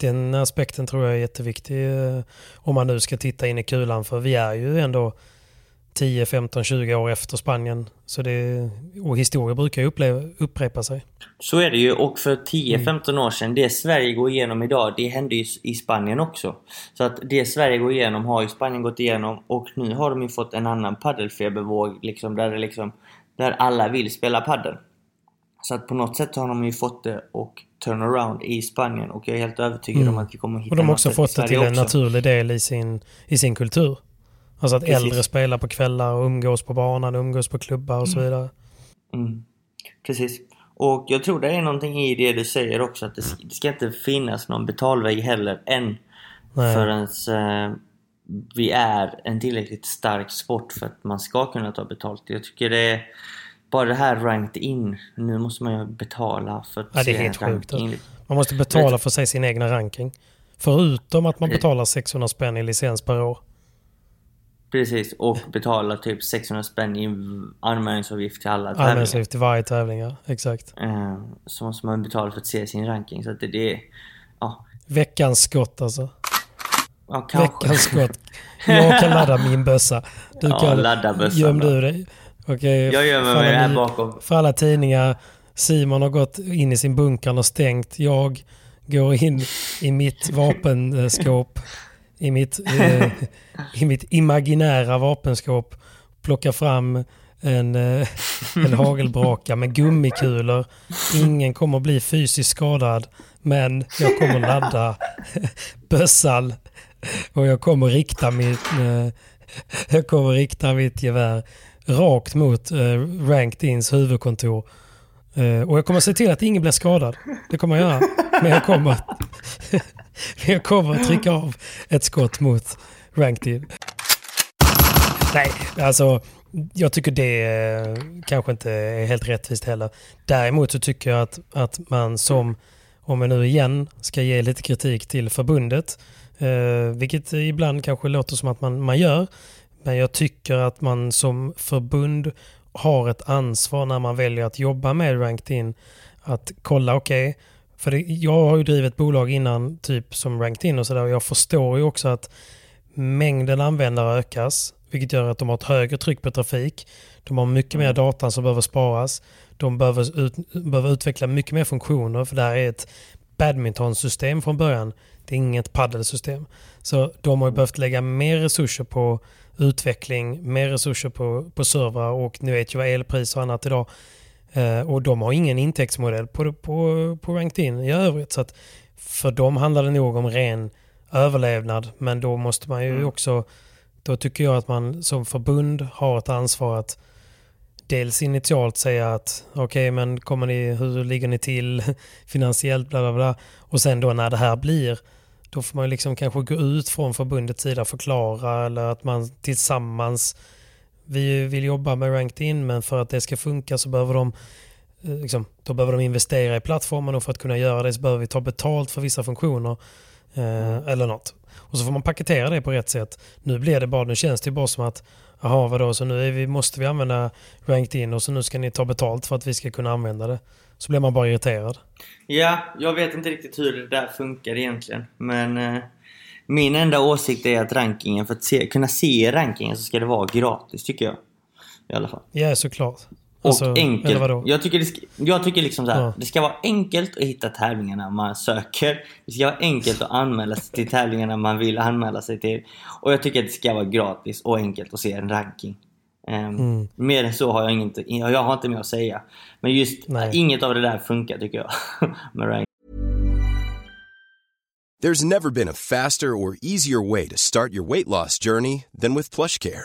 S2: den aspekten tror jag är jätteviktig eh, om man nu ska titta in i kulan för vi är ju ändå 10, 15, 20 år efter Spanien. Så det, och historia brukar ju uppleva, upprepa sig.
S3: Så är det ju och för 10-15 år sedan, det Sverige går igenom idag, det hände ju i Spanien också. Så att det Sverige går igenom har ju Spanien gått igenom och nu har de ju fått en annan paddelfebervåg liksom där det liksom där alla vill spela paddel. Så att på något sätt har de ju fått det och turnaround i Spanien och jag är helt övertygad om att vi kommer att hitta
S2: Mm. Och de har också fått det till en
S3: också.
S2: naturlig del i sin, i sin kultur. Alltså att
S3: Precis.
S2: äldre spelar på kvällar och umgås på banan, umgås på klubbar och så vidare.
S3: Mm. Precis. Och jag tror det är någonting i det du säger också att det,
S2: Mm.
S3: ska- det ska inte finnas någon betalväg heller än
S2: Nej.
S3: förrän eh, vi är en tillräckligt stark sport för att man ska kunna ta betalt. Jag tycker det är bara det här ranked in. Nu måste man ju betala för att
S2: Ja, det är
S3: se
S2: helt sjukt. Man måste betala för sig sin egna ranking. Förutom att man betalar 600 spänn i licens per år.
S3: Precis, och betala typ 600 spänn i anmälningsavgift till alla tävlingar.
S2: Anmälningsavgift till varje tävling, ja. Exakt.
S3: Eh, Så måste man betala för att se sin ranking. Så att det, är... Ja,
S2: Veckans skott alltså.
S3: ja kanske.
S2: Veckans skott. [laughs] Jag kan ladda min bössa. Du
S3: Ja,
S2: kan...
S3: ladda bössan
S2: Göm du dig. Okej.
S3: Jag gömmer mig här bakom.
S2: För alla tidningar. Simon har gått in i sin bunkern och stängt. Jag går in i mitt vapenskåp. I mitt, eh, I mitt imaginära vapenskåp. Plockar fram en, eh, en hagelbraka med gummikulor. Ingen kommer bli fysiskt skadad. Men jag kommer ladda bössan. Och jag kommer rikta mitt, eh, jag kommer rikta mitt gevär rakt mot eh, Rankedins huvudkontor. Eh, och jag kommer se till att ingen blir skadad. Det kommer jag göra. Men jag kommer, men [laughs] jag kommer att trycka av ett skott mot RankedIn. Nej, alltså jag tycker det eh, kanske inte är helt rättvist heller. Däremot så tycker jag att, att man som, om jag nu igen ska ge lite kritik till förbundet, eh, vilket ibland kanske låter som att man, man gör, men jag tycker att man som förbund har ett ansvar när man väljer att jobba med Ranked In. Att kolla, okej, för det, jag har ju drivit bolag innan, typ som Ranked In och sådär, jag förstår ju också att mängden användare ökas, vilket gör att de har ett högre tryck på trafik. De har mycket mer data som behöver sparas. De behöver, ut, behöver utveckla mycket mer funktioner, för det här är ett badmintonsystem från början. Det är inget paddelsystem. Så de har ju behövt lägga mer resurser på utveckling, mer resurser på, på servrar och nu vet jag vad elpris och annat idag. Eh, och de har ingen intäktsmodell på, på, på Ranked In i övrigt. Så att för dem handlar det nog om ren överlevnad. Men då måste man ju också, då tycker jag att man som förbund har ett ansvar att dels initialt säga att okej men kommer ni, hur ligger ni till [laughs] finansiellt bla bla bla. Och sen då när det här blir då får man liksom kanske gå ut från förbundets sida och förklara eller att man tillsammans vi vill jobba med Ranked In men för att det ska funka så behöver de eh, liksom, då behöver de investera i plattformen och för att kunna göra det så behöver vi ta betalt för vissa funktioner eh, eller något. Och så får man paketera det på rätt sätt. Nu blir det bara, nu känns det bara som att jaha vadå, så nu vi, måste vi använda Ranked In och så nu ska ni ta betalt för att vi ska kunna använda det. Så blir man bara irriterad.
S3: Ja, jag vet inte riktigt hur det där funkar egentligen. Men eh, min enda åsikt är att rankingen, för att se, kunna se rankingen så ska det vara gratis tycker jag. I alla fall.
S2: Ja, såklart.
S3: Och
S2: Alltså, Eller
S3: enkelt. Jag tycker, det ska, jag tycker liksom så här,
S2: Ja.
S3: det ska vara enkelt att hitta tävlingarna man söker. Det ska vara enkelt att anmäla sig till tävlingarna man vill anmäla sig till. Och jag tycker att det ska vara gratis och enkelt att se en ranking. Ehm,
S2: Mm.
S3: Mer än så har jag inte, jag har inte mer att säga. Men just
S2: Nej.
S3: inget av det där funkar tycker jag. [laughs] med ranking.
S6: There's never been a faster or easier way to start your weight loss journey than with PlushCare.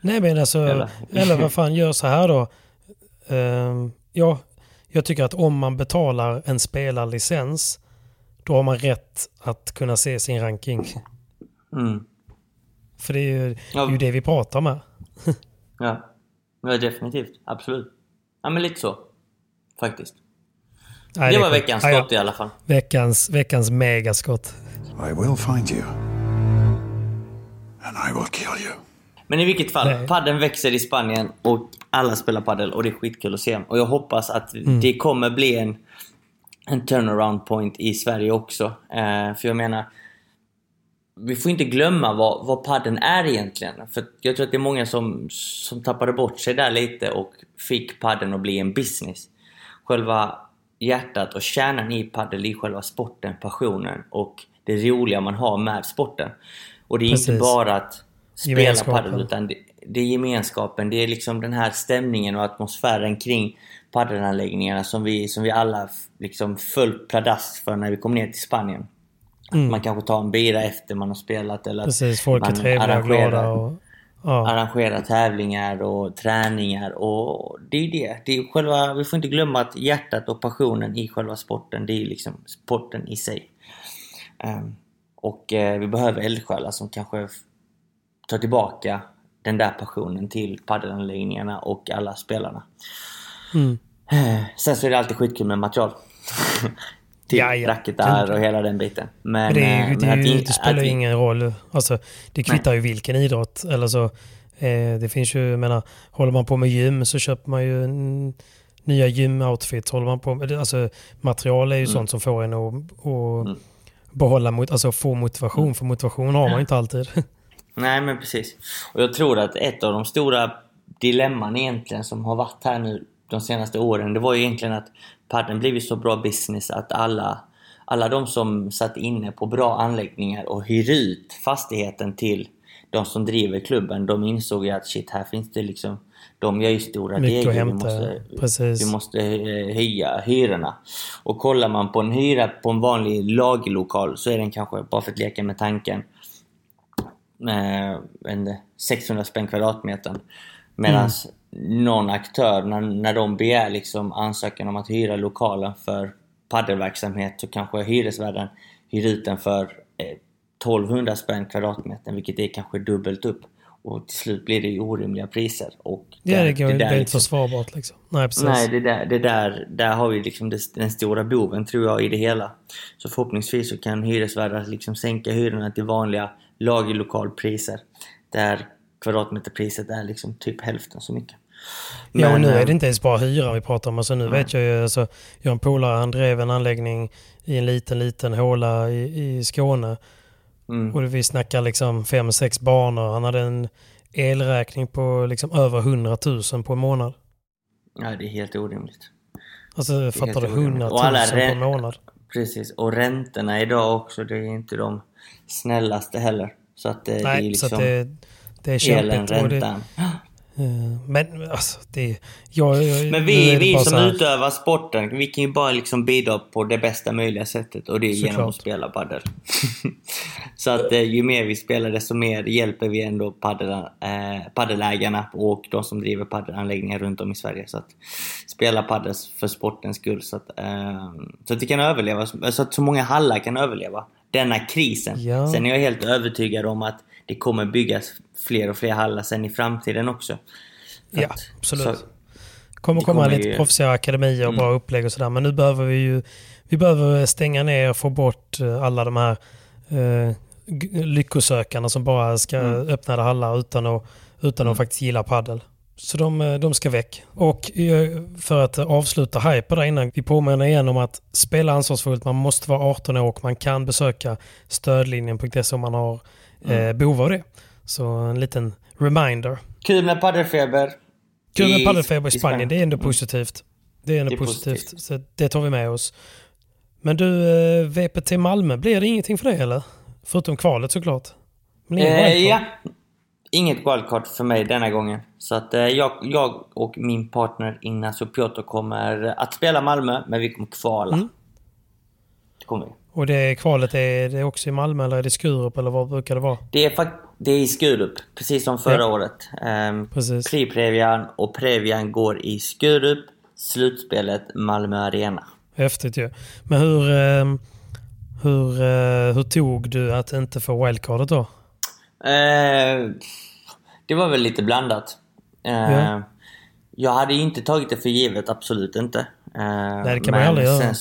S2: Nej men alltså,
S3: Eller-
S2: eller, vad fan, gör så här då. Ehm, ja, jag tycker att om man betalar en spelarlicens, då har man rätt att kunna se sin ranking.
S3: Mm.
S2: För det är ju, det,
S3: Ja.
S2: är ju det vi pratar med. [laughs]
S3: Ja. ja, definitivt. Absolut. Ja, men lite så. Faktiskt.
S2: Nej,
S3: det
S2: är
S3: var veckans
S2: Ja, ja.
S3: skott i alla fall.
S2: Veckans, veckans megaskott.
S7: I will find you. And I will kill you.
S3: Men i vilket fall,
S2: Nej.
S3: padden växer i Spanien och alla spelar paddel och det är skitkul att se. Och jag hoppas att
S2: Mm.
S3: det kommer bli en, en turnaround point i Sverige också. Eh, för jag menar, vi får inte glömma vad, vad padden är egentligen. För jag tror att det är många som, som tappade bort sig där lite och fick padden att bli en business. Själva hjärtat och kärnan i padel är själva sporten, passionen och det roliga man har med sporten. Och det är
S2: Precis.
S3: inte bara att spela padel utan det, det är gemenskapen, det är liksom den här stämningen och atmosfären kring padelanläggningarna som vi, som vi alla liksom föll pladask för när vi kom ner till Spanien.
S2: Mm.
S3: Man kanske tar en bira efter man har spelat eller
S2: Precis, folk är
S3: man
S2: trevliga och
S3: arrangerar-
S2: glada. Och, ja.
S3: arrangera tävlingar och träningar och det är det. det är själva, vi får inte glömma att hjärtat och passionen i själva sporten, det är liksom sporten i sig. Ehm, och eh, vi behöver eldsjälar som kanske tar tillbaka den där passionen till padelanläggningarna och alla spelarna.
S2: Mm.
S3: Eh, Sen så är det alltid skitkul med material. [laughs] till
S2: Ja, ja.
S3: racketar och hela den biten. Men,
S2: Men det, är,
S3: eh,
S2: det, är
S3: men vi-
S2: det spelar ju ingen roll. Alltså, det kvittar ju vilken idrott. Eller så, eh, det finns ju, jag menar, håller man på med gym så köper man ju nya gymoutfits. Håller man på med, alltså, material är ju
S3: Mm.
S2: sånt som får en att, att behålla, mot, alltså få motivation.
S3: Mm.
S2: För motivation har man ju inte alltid. [laughs]
S3: Nej men precis. Och jag tror att ett av de stora dilemman egentligen som har varit här nu de senaste åren, det var ju egentligen att padden blivit så bra business att alla, alla de som satt inne på bra anläggningar och hyr ut fastigheten till de som driver klubben, de insåg ju att shit, här finns det liksom de gör ju stora degar. Vi måste,
S2: precis.
S3: vi måste eh, höja hyrorna. Och kollar man på en hyra på en vanlig lagerlokal så är den kanske, bara för att leka med tanken, eh, vet inte, 600 spänn kvadratmetern. Medan någon aktör, när, när de begär liksom ansökan om att hyra lokalen för paddelverksamhet så kanske hyresvärden hyr ut den för eh, 1200 spänn kvadratmetern vilket är kanske dubbelt upp. Och till slut blir det ju orimliga priser. Och
S2: Ja,
S3: där-
S2: det, går, det,
S3: där
S2: är inte
S3: liksom-
S2: försvarbart liksom. Nej, precis.
S3: Nej, det där, det där, där har vi liksom det, den stora boven tror jag i det hela. Så förhoppningsvis så kan hyresvärdar liksom sänka hyrorna till vanliga lagerlokalpriser. Där kvadratmeterpriset är liksom typ hälften så mycket.
S2: Ja, och
S3: Men,
S2: nu är
S3: eh,
S2: det inte ens bara hyra vi pratar om. Alltså, nu vet jag ju, alltså, jag har en polare, han drev en anläggning i en liten, liten håla i, i Skåne.
S3: Mm.
S2: Och vi snackar liksom fem, sex banor. Han hade en elräkning på liksom över 100 000 på en månad.
S3: Ja, det är helt orimligt.
S2: Alltså fattar du?
S3: orimligt.
S2: 100 000
S3: Och alla
S2: på en månad.
S3: Precis, och räntorna idag också, det är inte de snällaste heller. Så att det, det är
S2: Nej,
S3: liksom
S2: så att det, det är kämpigt.
S3: räntan.
S2: Eh, Men alltså, det... Jag, jag,
S3: Men vi,
S2: det
S3: vi som utövar sporten, vi kan ju bara liksom bidra på det bästa möjliga sättet och det är genom
S2: Såklart.
S3: att spela padel. [laughs] så att eh, ju mer vi spelar desto mer hjälper vi ändå paddel, eh, paddelägarna och de som driver paddelanläggningar runt om i Sverige. Så att spela padel för sportens skull så att, eh, så att vi kan överleva, så att så många hallar kan överleva denna krisen.
S2: Ja.
S3: Sen är jag helt övertygad om att det kommer byggas fler och fler hallar sen i framtiden också. För
S2: Ja,
S3: att-
S2: absolut.
S3: så-
S2: kommer komma
S3: kommer
S2: lite
S3: ju-
S2: proffsiga akademier och
S3: Mm.
S2: bra upplägg och sådär. Men nu behöver vi ju vi behöver stänga ner och få bort eh, alla de här eh, lyckosökarna som bara ska
S3: Mm.
S2: öppna hallar utan att, utan att faktiskt gilla paddel. Så de, eh, de ska väck. Och eh, för att avsluta hype där innan, vi påminner igen om att spela ansvarsfullt. Man måste vara 18 år och man kan besöka stödlinjen.se om man har eh,
S3: Mm.
S2: behov av det. Så en liten reminder.
S3: Kul med paddelfeber.
S2: Kul med
S3: I-
S2: paddelfeber i
S3: i
S2: Spanien, det är ändå
S3: Mm.
S2: positivt. Det är ändå
S3: Det är
S2: positivt.
S3: positivt.
S2: Så det tar vi med oss. Men du, eh, VPT Malmö, blir det ingenting för dig eller? Förutom kvalet såklart. Men
S3: Eh, ja. Inget wildcard för mig denna gången. Så att eh, jag, jag och min partner Ignacio Piotr kommer att spela Malmö, men vi kommer kvala.
S2: Mm.
S3: Det kommer vi.
S2: Och det kvalet, är det också i Malmö eller är det Skurup eller vad brukar det vara?
S3: Det är, det är i Skurup, precis som förra
S2: Ja.
S3: året. Um,
S2: Precis.
S3: Pre-Previan och Previan går i Skurup. Slutspelet Malmö Arena.
S2: Häftigt ju. Men hur, eh, hur, eh, hur tog du att inte få wildcardet då?
S3: Eh, det var väl lite blandat. Eh,
S2: Ja.
S3: Jag hade ju inte tagit det för givet, absolut inte. Eh,
S2: Nej, det kan man aldrig göra.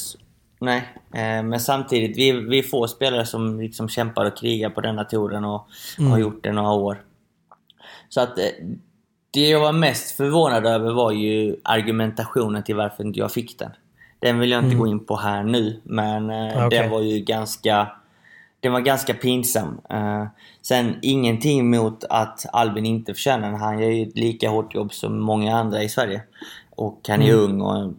S3: Nej, eh, men samtidigt, vi, vi är få spelare som liksom kämpar och krigar på denna touren och
S2: Mm.
S3: har gjort det några år. Så att det jag var mest förvånad över var ju argumentationen till varför inte jag fick den. Den vill jag inte
S2: Mm.
S3: gå in på här nu, men
S2: okej.
S3: den var ju ganska den var ganska pinsam. Uh, sen ingenting mot att Albin inte förtjänar. Han gör ju ett lika hårt jobb som många andra i Sverige. Och han är
S2: Mm.
S3: ung och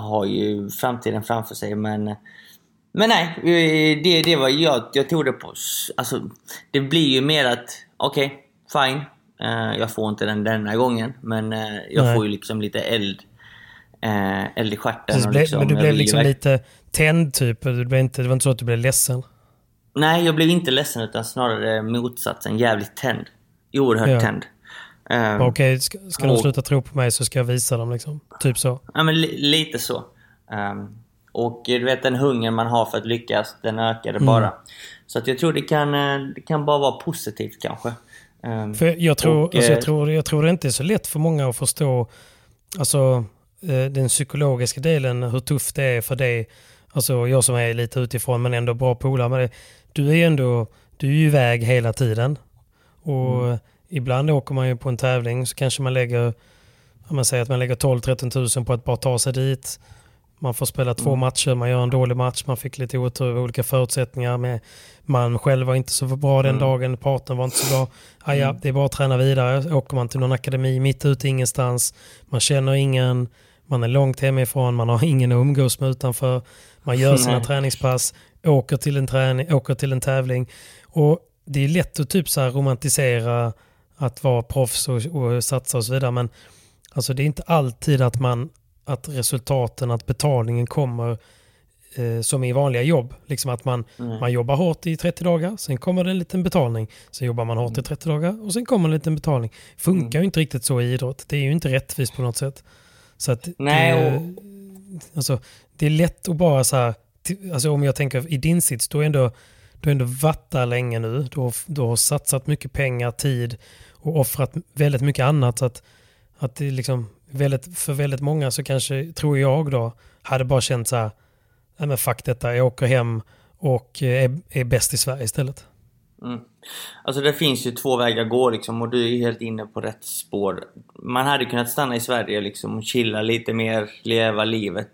S3: har ju framtiden framför sig men... Men nej, eh, det, det var jag, jag tog det på... Alltså, det blir ju mer att, okej, fine. Eh, jag får inte den denna gången men eh, jag
S2: Nej.
S3: får ju liksom lite eld, eh, eld i stjärten.
S2: Precis,
S3: och
S2: blev-
S3: liksom,
S2: men du blev liksom lite tänd typ. Du blev inte, det var inte så att du blev ledsen.
S3: Nej, jag blev inte ledsen utan snarare motsatsen. Jävligt tänd. Oerhört
S2: Ja.
S3: tänd. Eh,
S2: Okej, ska, ska de
S3: och-
S2: sluta tro på mig så ska jag visa dem liksom. Typ så.
S3: Ja, men li- lite så. Ehm, och du vet den hunger man har för att lyckas, den ökade
S2: Mm.
S3: bara. Så att jag tror det kan, eh, det kan bara vara positivt kanske. Ehm,
S2: För jag tror,
S3: och,
S2: alltså
S3: eh,
S2: jag, tror, jag tror det inte är så lätt för många att förstå alltså, eh, den psykologiska delen, hur tufft det är för dig. Alltså jag som är lite utifrån men ändå bra polare med det. Du är ändå, du är ju iväg hela tiden. Och
S3: Mm.
S2: ibland åker man ju på en tävling så kanske man lägger, om man säger att man lägger 12-13 tusen på att bara ta sig dit. Man får spela två
S3: Mm.
S2: matcher, man gör en dålig match, man fick lite otur, olika förutsättningar. Med, man själv var inte så bra den
S3: Mm.
S2: dagen, partnern var inte så bra. Ah, ja,
S3: Mm.
S2: det är bara att träna vidare. Åker man till någon akademi mitt ute ingenstans, man känner ingen, man är långt hemifrån, man har ingen att umgås med utanför. Man gör sina
S3: Nej.
S2: träningspass, åker till, en träning, åker till en tävling. Och det är lätt att typ så här romantisera att vara proffs och, och satsa och så vidare. Men alltså det är inte alltid att, man, att resultaten, att betalningen kommer eh, som i vanliga jobb. Liksom att man,
S3: Nej.
S2: man jobbar hårt i 30 dagar, sen kommer det en liten betalning. Sen jobbar man hårt i 30 dagar och sen kommer en liten betalning. Funkar ju inte riktigt så i idrott. Det är ju inte rättvist på något sätt. Så att
S3: Nej,
S2: det,
S3: och-
S2: alltså, det är lätt att bara så här, alltså om jag tänker i din sits, du har ändå, du har ändå varit där länge nu. Du har, du har satsat mycket pengar, tid och offrat väldigt mycket annat. Så att, att det liksom väldigt, för väldigt många så kanske, tror jag då, hade bara känt så här, nej men fuck detta, jag åker hem och eh, är, är bäst i Sverige istället.
S3: Mm. Alltså det finns ju två vägar att gå liksom och du är helt inne på rätt spår. Man hade kunnat stanna i Sverige liksom och chilla lite mer, leva livet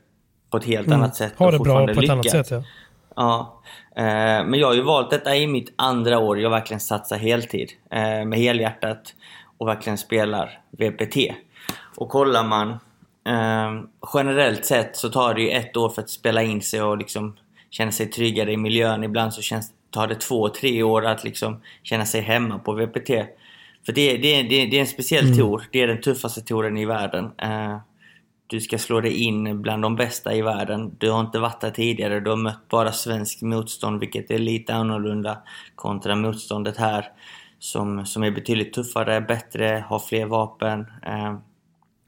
S3: på ett helt
S2: Mm.
S3: annat sätt.
S2: Ha det bra på ett annat
S3: lyckas.
S2: sätt ja.
S3: Ja. Eh, men jag har ju valt detta i mitt andra år. Jag verkligen satsar heltid eh, med helhjärtat och verkligen spelar VPT. Och kollar man eh, generellt sett så tar det ju ett år för att spela in sig och liksom känna sig tryggare i miljön. Ibland så känns, tar det två, tre år att liksom känna sig hemma på VPT. För det, det, det, det är en speciell
S2: Mm.
S3: tour. Det är den tuffaste touren i världen. Du ska slå dig in bland de bästa i världen. Du har inte varit där tidigare. Du har mött bara svensk motstånd, vilket är lite annorlunda kontra motståndet här. Som, som är betydligt tuffare, bättre, har fler vapen. Eh,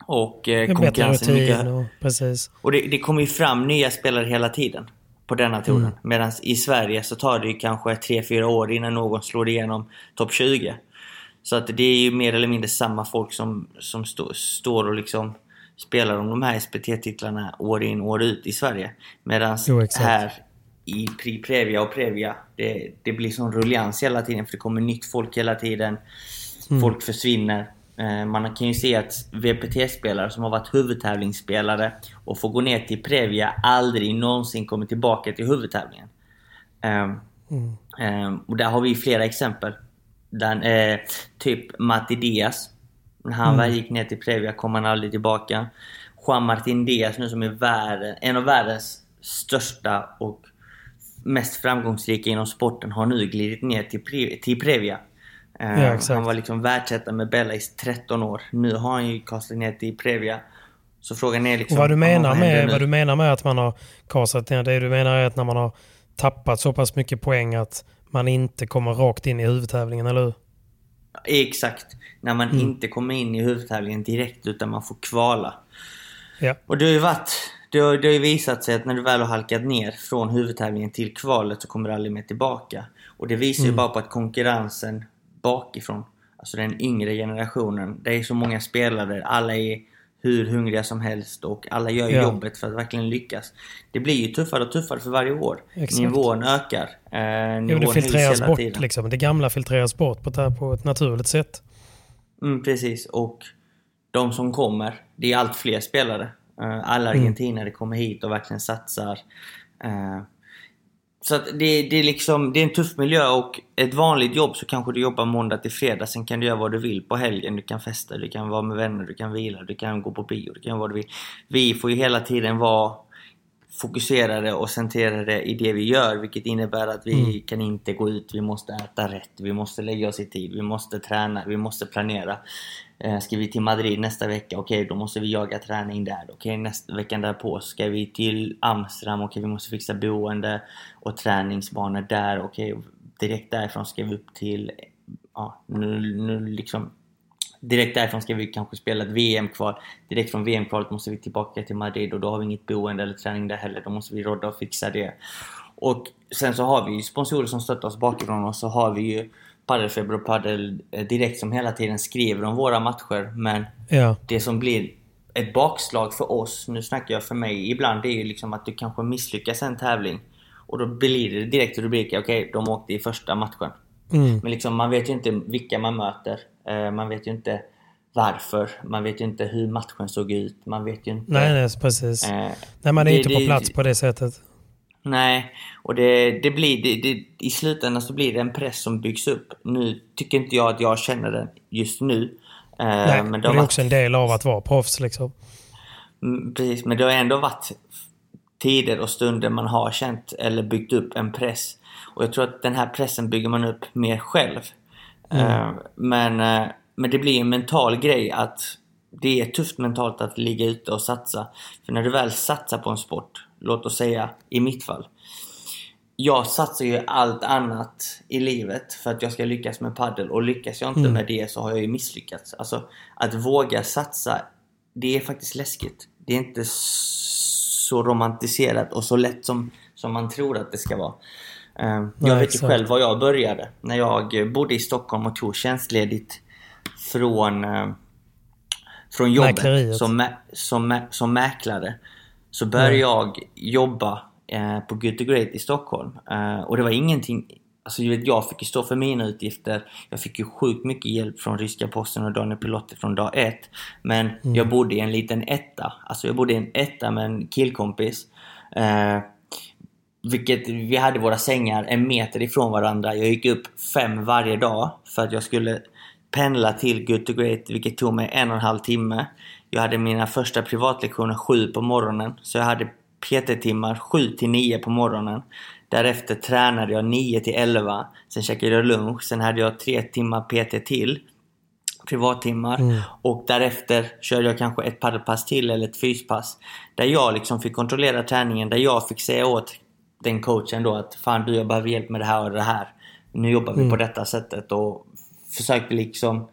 S3: och eh, konkurrensen är mycket
S2: och precis.
S3: och det, det kommer ju fram nya spelare hela tiden på denna touren.
S2: Mm.
S3: Medan i Sverige så tar det ju kanske 3-4 år innan någon slår igenom topp 20. Så att det är ju mer eller mindre samma folk som, som stå, står och liksom spelar om de här SPT-titlarna år in år ut i Sverige. Medan här i Pri Previa och Previa, det, det blir sån rullians hela tiden för det kommer nytt folk hela tiden.
S2: Mm.
S3: Folk försvinner. Eh, Man kan ju se att VPT-spelare som har varit huvudtävlingsspelare och får gå ner till Previa aldrig någonsin kommer tillbaka till huvudtävlingen. Ehm,
S2: Mm.
S3: ehm, och där har vi flera exempel. Den, eh, typ Matti Diaz. När han
S2: Mm.
S3: väl gick ner till Previa kom han aldrig tillbaka. Juan Martin Diaz nu som är världen, en av världens största och mest framgångsrika inom sporten har nu glidit ner till, Pre- till Previa. Eh,
S2: Ja,
S3: han var liksom världsetta med Bella i 13 år. Nu har han ju kastat ner till Previa. Så frågan är liksom...
S2: Och vad du menar
S3: händer
S2: med,
S3: nu?
S2: vad du menar med att man har kasat ner, det du menar är att när man har tappat så pass mycket poäng att man inte kommer rakt in i huvudtävlingen, eller hur?
S3: Exakt. När man
S2: Mm.
S3: inte kommer in i huvudtävlingen direkt utan man får kvala.
S2: Ja.
S3: Och det har ju varit... Det har, det har ju visat sig att när du väl har halkat ner från huvudtävlingen till kvalet så kommer du aldrig mer tillbaka. Och det visar ju
S2: Mm.
S3: bara på att konkurrensen bakifrån, alltså den yngre generationen, det är så många spelare, alla är hur hungriga som helst och alla gör
S2: Ja.
S3: jobbet för att verkligen lyckas. Det blir ju tuffare och tuffare för varje år.
S2: Exakt.
S3: Nivån ökar. Eh,
S2: Jo,
S3: nivån
S2: det
S3: höjs
S2: filtreras bort
S3: tiden.
S2: liksom. Det gamla filtreras bort på, på ett naturligt sätt.
S3: Mm, precis. Och de som kommer, det är allt fler spelare. Eh, Alla
S2: Mm.
S3: argentinare kommer hit och verkligen satsar. Eh, så att det, det, är liksom, det är en tuff miljö och ett vanligt jobb så kanske du jobbar måndag till fredag. Sen kan du göra vad du vill på helgen. Du kan festa, du kan vara med vänner, du kan vila, du kan gå på bio, du kan göra vad du vill. Vi får ju hela tiden vara fokuserade och centrerade i det vi gör vilket innebär att vi
S2: Mm.
S3: kan inte gå ut, vi måste äta rätt, vi måste lägga oss i tid, vi måste träna, vi måste planera. Eh, Ska vi till Madrid nästa vecka? Okej, då måste vi jaga träning där. Okej, nästa veckan därpå ska vi till Amsterdam. Okej, vi måste fixa boende och träningsbanor där. Okej, direkt därifrån ska vi upp till... Ja, nu, nu liksom... Direkt därifrån ska vi kanske spela ett VM-kval. Direkt från VM-kvalet måste vi tillbaka till Madrid och då har vi inget boende eller träning där heller. Då måste vi rodda och fixa det. Och sen så har vi ju sponsorer som stöttar oss bakifrån och så har vi ju Paddelfeber och Paddel eh, Direkt som hela tiden skriver om våra matcher men
S2: Ja.
S3: det som blir ett bakslag för oss, nu snackar jag för mig ibland, det är ju liksom att du kanske misslyckas en tävling. Och då blir det direkt rubriker, okej de åkte i första matchen.
S2: Mm.
S3: Men liksom, man vet ju inte vilka man möter. Eh, Man vet ju inte varför. Man vet ju inte hur matchen såg ut. Man vet ju inte...
S2: Nej, nej, precis.
S3: Eh,
S2: Nej, man är
S3: det-
S2: inte på
S3: det-
S2: plats på det sättet.
S3: Nej, och det, det blir, det, i slutändan så blir det en press som byggs upp. Nu tycker inte jag att jag känner den just nu. Eh,
S2: Nej,
S3: men det
S2: är
S3: varit,
S2: också en del av att vara proffs liksom.
S3: Mm, precis, men det har ändå varit tider och stunder man har känt eller byggt upp en press. Och jag tror att den här pressen bygger man upp mer själv.
S2: Mm.
S3: Eh, men, eh, men det blir en mental grej att det är tufft mentalt att ligga ute och satsa. För när du väl satsar på en sport, låt oss säga i mitt fall. Jag satsar ju allt annat i livet för att jag ska lyckas med paddel och lyckas jag inte
S2: Mm.
S3: med det så har jag ju misslyckats. Alltså att våga satsa, det är faktiskt läskigt. Det är inte så romantiserat och så lätt som, som man tror att det ska vara. Eh, jag
S2: Nej,
S3: vet ju
S2: exakt.
S3: själv var jag började. När jag bodde i Stockholm och tog tjänstledigt från, eh, från jobbet
S2: Mäkleriet.
S3: som, som, som mäklare. Så började
S2: Mm.
S3: jag jobba eh, på Good to Great i Stockholm. Eh, och det var ingenting... Alltså jag fick ju stå för mina utgifter. Jag fick ju sjukt mycket hjälp från ryska posten och Daniel Pilotti från dag ett. Men
S2: Mm.
S3: jag bodde i en liten etta. Alltså jag bodde i en etta med en killkompis. Eh, vilket, vi hade våra sängar en meter ifrån varandra. Jag gick upp fem varje dag för att jag skulle pendla till Good to Great, vilket tog mig en och en halv timme. Jag hade mina första privatlektioner sju på morgonen, så jag hade PT-timmar sju till nio på morgonen. Därefter tränade jag 9 till 11. Sen käkade jag lunch. Sen hade jag tre timmar PT till. Privattimmar.
S2: Mm.
S3: Och därefter körde jag kanske ett paddelpass till eller ett fyspass. Där jag liksom fick kontrollera träningen. Där jag fick säga åt den coachen då att fan du jag behöver hjälp med det här och det här. Nu jobbar vi
S2: Mm.
S3: på detta sättet och försökte liksom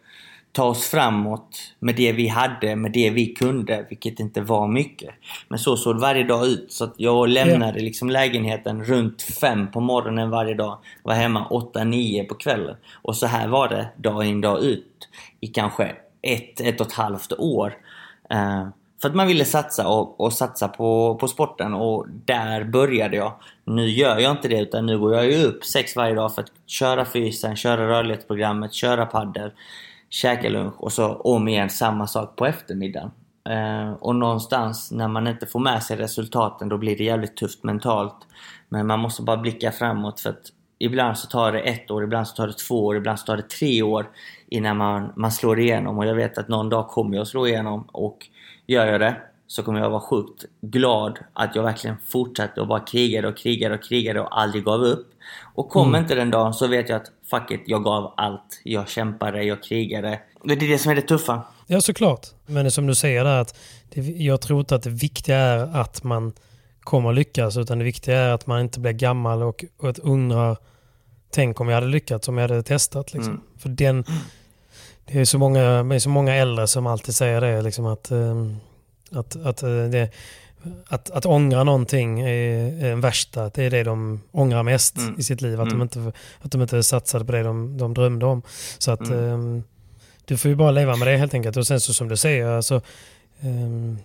S3: ta oss framåt med det vi hade, med det vi kunde, vilket inte var mycket. Men så såg varje dag ut. Så att jag lämnade liksom lägenheten runt fem på morgonen varje dag. Var hemma åtta, nio på kvällen. Och så här var det dag in dag ut i kanske ett, ett och ett halvt år. Eh, för att man ville satsa och, och satsa på, på sporten och där började jag. Nu gör jag inte det utan nu går jag ju upp sex varje dag för att köra fysen, köra rörlighetsprogrammet, köra paddel, käka lunch och så om igen samma sak på eftermiddagen. Eh, och någonstans när man inte får med sig resultaten då blir det jävligt tufft mentalt. Men man måste bara blicka framåt för att ibland så tar det ett år, ibland så tar det två år, ibland så tar det tre år innan man, man slår igenom. Och jag vet att någon dag kommer jag att slå igenom och gör jag det så kommer jag vara sjukt glad att jag verkligen fortsatte och bara krigade och krigade och krigade och aldrig gav upp. Och kom
S2: Mm.
S3: inte den dagen så vet jag att fuck it, jag gav allt. Jag kämpade, jag krigade. Det är det som är det tuffa.
S2: Ja, såklart. Men som du säger där, att det, jag tror inte att det viktiga är att man kommer lyckas, utan det viktiga är att man inte blir gammal och, och att undrar, tänk om jag hade lyckats, om jag hade testat. Liksom.
S3: Mm.
S2: För den, det är så många, det är så många äldre som alltid säger det, liksom att, ehm, att, att, eh, det, att, att ångra någonting är är den värsta. Det är det de ångrar mest
S3: Mm.
S2: i sitt liv. Att,
S3: Mm.
S2: de inte, att de inte satsade på det de, de drömde om. Så att ehm, du får ju bara leva med det helt enkelt. Och sen så som du säger, alltså, ehm,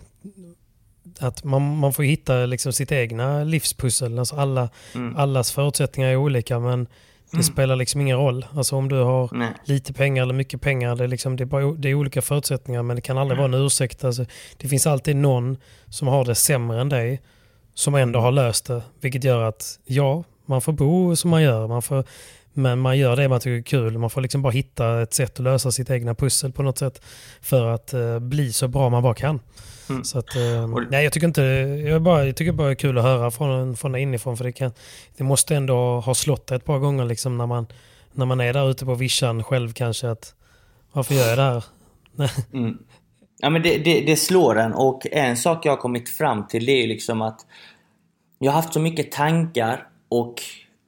S2: att man, man får hitta liksom sitt egna livspussel. Alltså alla,
S3: Mm.
S2: Allas förutsättningar är olika men det
S3: Mm.
S2: spelar liksom ingen roll. Alltså om du har
S3: Nej.
S2: lite pengar eller mycket pengar, det är, liksom, det är, bara, det är olika förutsättningar men det kan aldrig vara en ursäkt. Alltså, det finns alltid någon som har det sämre än dig som ändå har löst det. Vilket gör att ja, Man får bo som man gör. Man får, men man gör det man tycker är kul. Man får liksom bara hitta ett sätt att lösa sitt egna pussel på något sätt. För att eh, bli så bra man bara kan.
S3: Mm.
S2: Så att, eh, nej, jag tycker inte, jag, bara, jag tycker bara det är kul att höra från, från inifrån. För det, kan, det måste ändå ha slått ett par gånger liksom när man, när man är där ute på vischan själv kanske. att Varför gör jag det här? [laughs]
S3: Mm. Ja men det, det, det, slår en och en sak jag har kommit fram till det är liksom att jag har haft så mycket tankar och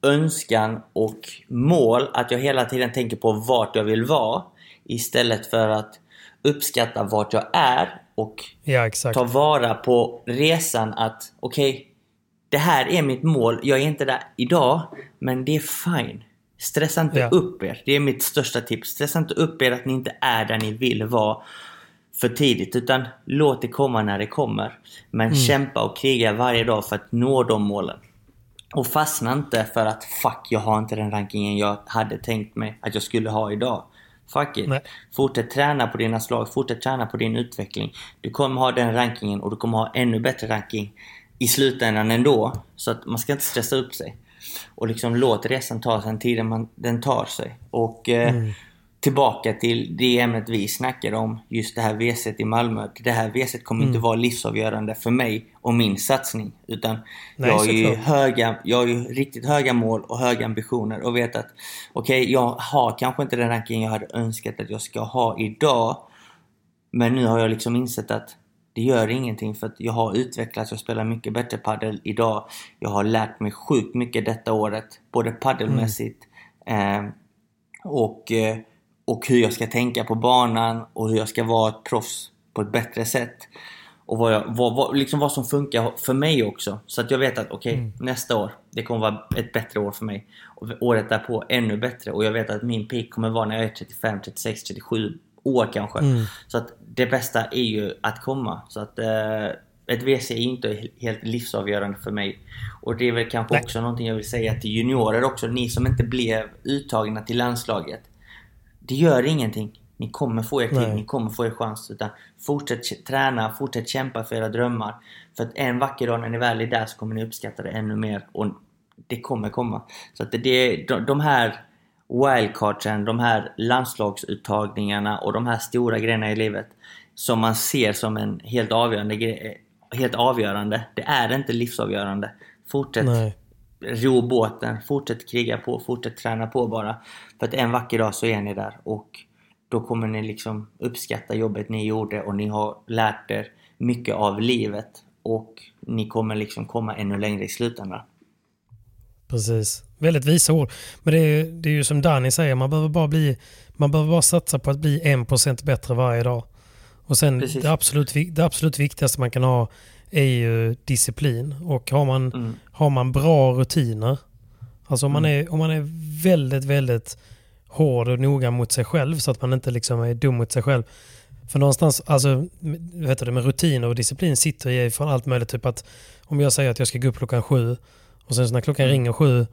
S3: önskan och mål att jag hela tiden tänker på vart jag vill vara istället för att uppskatta vart jag är och
S2: ja,
S3: ta vara på resan att okej, okay, det här är mitt mål. Jag är inte där idag, men det är fine. Stressa inte ja. upp er. Det är mitt största tips. Stressa inte upp er att ni inte är där ni vill vara för tidigt utan låt det komma när det kommer. Men mm. kämpa och kriga varje dag för att nå de målen. Och fastna inte för att fuck, jag har inte den rankingen jag hade tänkt mig att jag skulle ha idag. Fuck it. Nej. Fortsätt träna på dina slag, fortsätt träna på din utveckling. Du kommer ha den rankingen och du kommer ha ännu bättre ranking i slutändan ändå. Så att man ska inte stressa upp sig. Och liksom låt resan ta sig tiden man, den tar sig. Och eh, mm tillbaka till det ämnet vi snackade om, just det här WC i Malmö. Det här WC kommer mm. inte vara livsavgörande för mig och min satsning. Utan Nej, jag, har ju höga, jag har ju riktigt höga mål och höga ambitioner och vet att okej, okay, jag har kanske inte den ranking jag hade önskat att jag ska ha idag. Men nu har jag liksom insett att det gör ingenting för att jag har utvecklats, jag spelar mycket bättre padel idag. Jag har lärt mig sjukt mycket detta året, både paddelmässigt mm. eh, och eh, och hur jag ska tänka på banan och hur jag ska vara ett proffs på ett bättre sätt. Och vad, jag, vad, vad, liksom vad som funkar för mig också. Så att jag vet att okej, okay, mm. nästa år, det kommer vara ett bättre år för mig. Och året därpå ännu bättre. Och jag vet att min peak kommer vara när jag är 35, 36, 37 år kanske. Mm. Så att det bästa är ju att komma. Så att eh, ett WC är inte helt livsavgörande för mig. Och det är väl kanske Nej. också någonting jag vill säga till juniorer också. Ni som inte blev uttagna till landslaget det gör ingenting. Ni kommer få er tid, ni kommer få er chans. Utan fortsätt träna, fortsätt kämpa för era drömmar. För att en vacker dag när ni väl är där så kommer ni uppskatta det ännu mer. Och det kommer komma. Så att det, de här wildcardsen, de här landslagsuttagningarna och de här stora grejerna i livet som man ser som en helt avgörande grej, helt avgörande. Det är inte livsavgörande. Fortsätt Nej ro båten, fortsätt kriga på, fortsätt träna på bara. För att en vacker dag så är ni där och då kommer ni liksom uppskatta jobbet ni gjorde och ni har lärt er mycket av livet och ni kommer liksom komma ännu längre i slutändan.
S2: Precis. Väldigt visa ord. Men det är, det är ju som Danny säger, man behöver bara bli man behöver bara satsa på att bli en procent bättre varje dag. Och sen det absolut, det absolut viktigaste man kan ha är ju disciplin. Och har man, mm. har man bra rutiner, alltså om man, mm. är, om man är väldigt, väldigt hård och noga mot sig själv så att man inte liksom är dum mot sig själv. För någonstans, alltså, vet du, med rutiner och disciplin sitter i från allt möjligt. Typ att om jag säger att jag ska gå upp klockan sju och sen så när klockan mm. ringer sju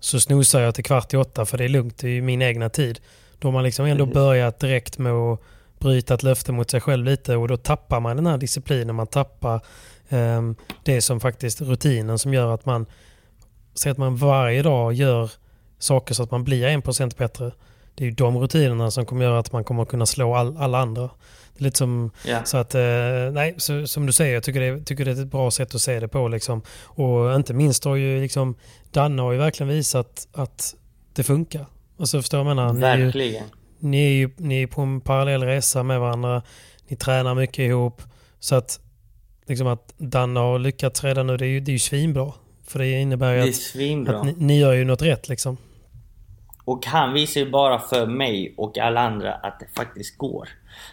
S2: så snosar jag till kvart i åtta för det är lugnt, det är min egna tid. Då har man liksom ändå börjat direkt med att bryta ett löfte mot sig själv lite och då tappar man den här disciplinen, man tappar um, det som faktiskt rutinen som gör att man ser att man varje dag gör saker så att man blir en procent bättre. Det är ju de rutinerna som kommer göra att man kommer kunna slå all, alla andra. Det är lite som, yeah. så att, uh, nej, så, som du säger, jag tycker det, tycker det är ett bra sätt att se det på. Liksom. Och inte minst har ju liksom, Danne har ju verkligen visat att det funkar. Alltså förstår jag menar?
S3: Verkligen.
S2: Ni är ju ni är på en parallell resa med varandra. Ni tränar mycket ihop. Så att, liksom att Danne har lyckats redan nu, det är ju, det är ju svinbra. För det innebär ju att, att ni, ni, gör ju något rätt liksom.
S3: Och han visar ju bara för mig och alla andra att det faktiskt går.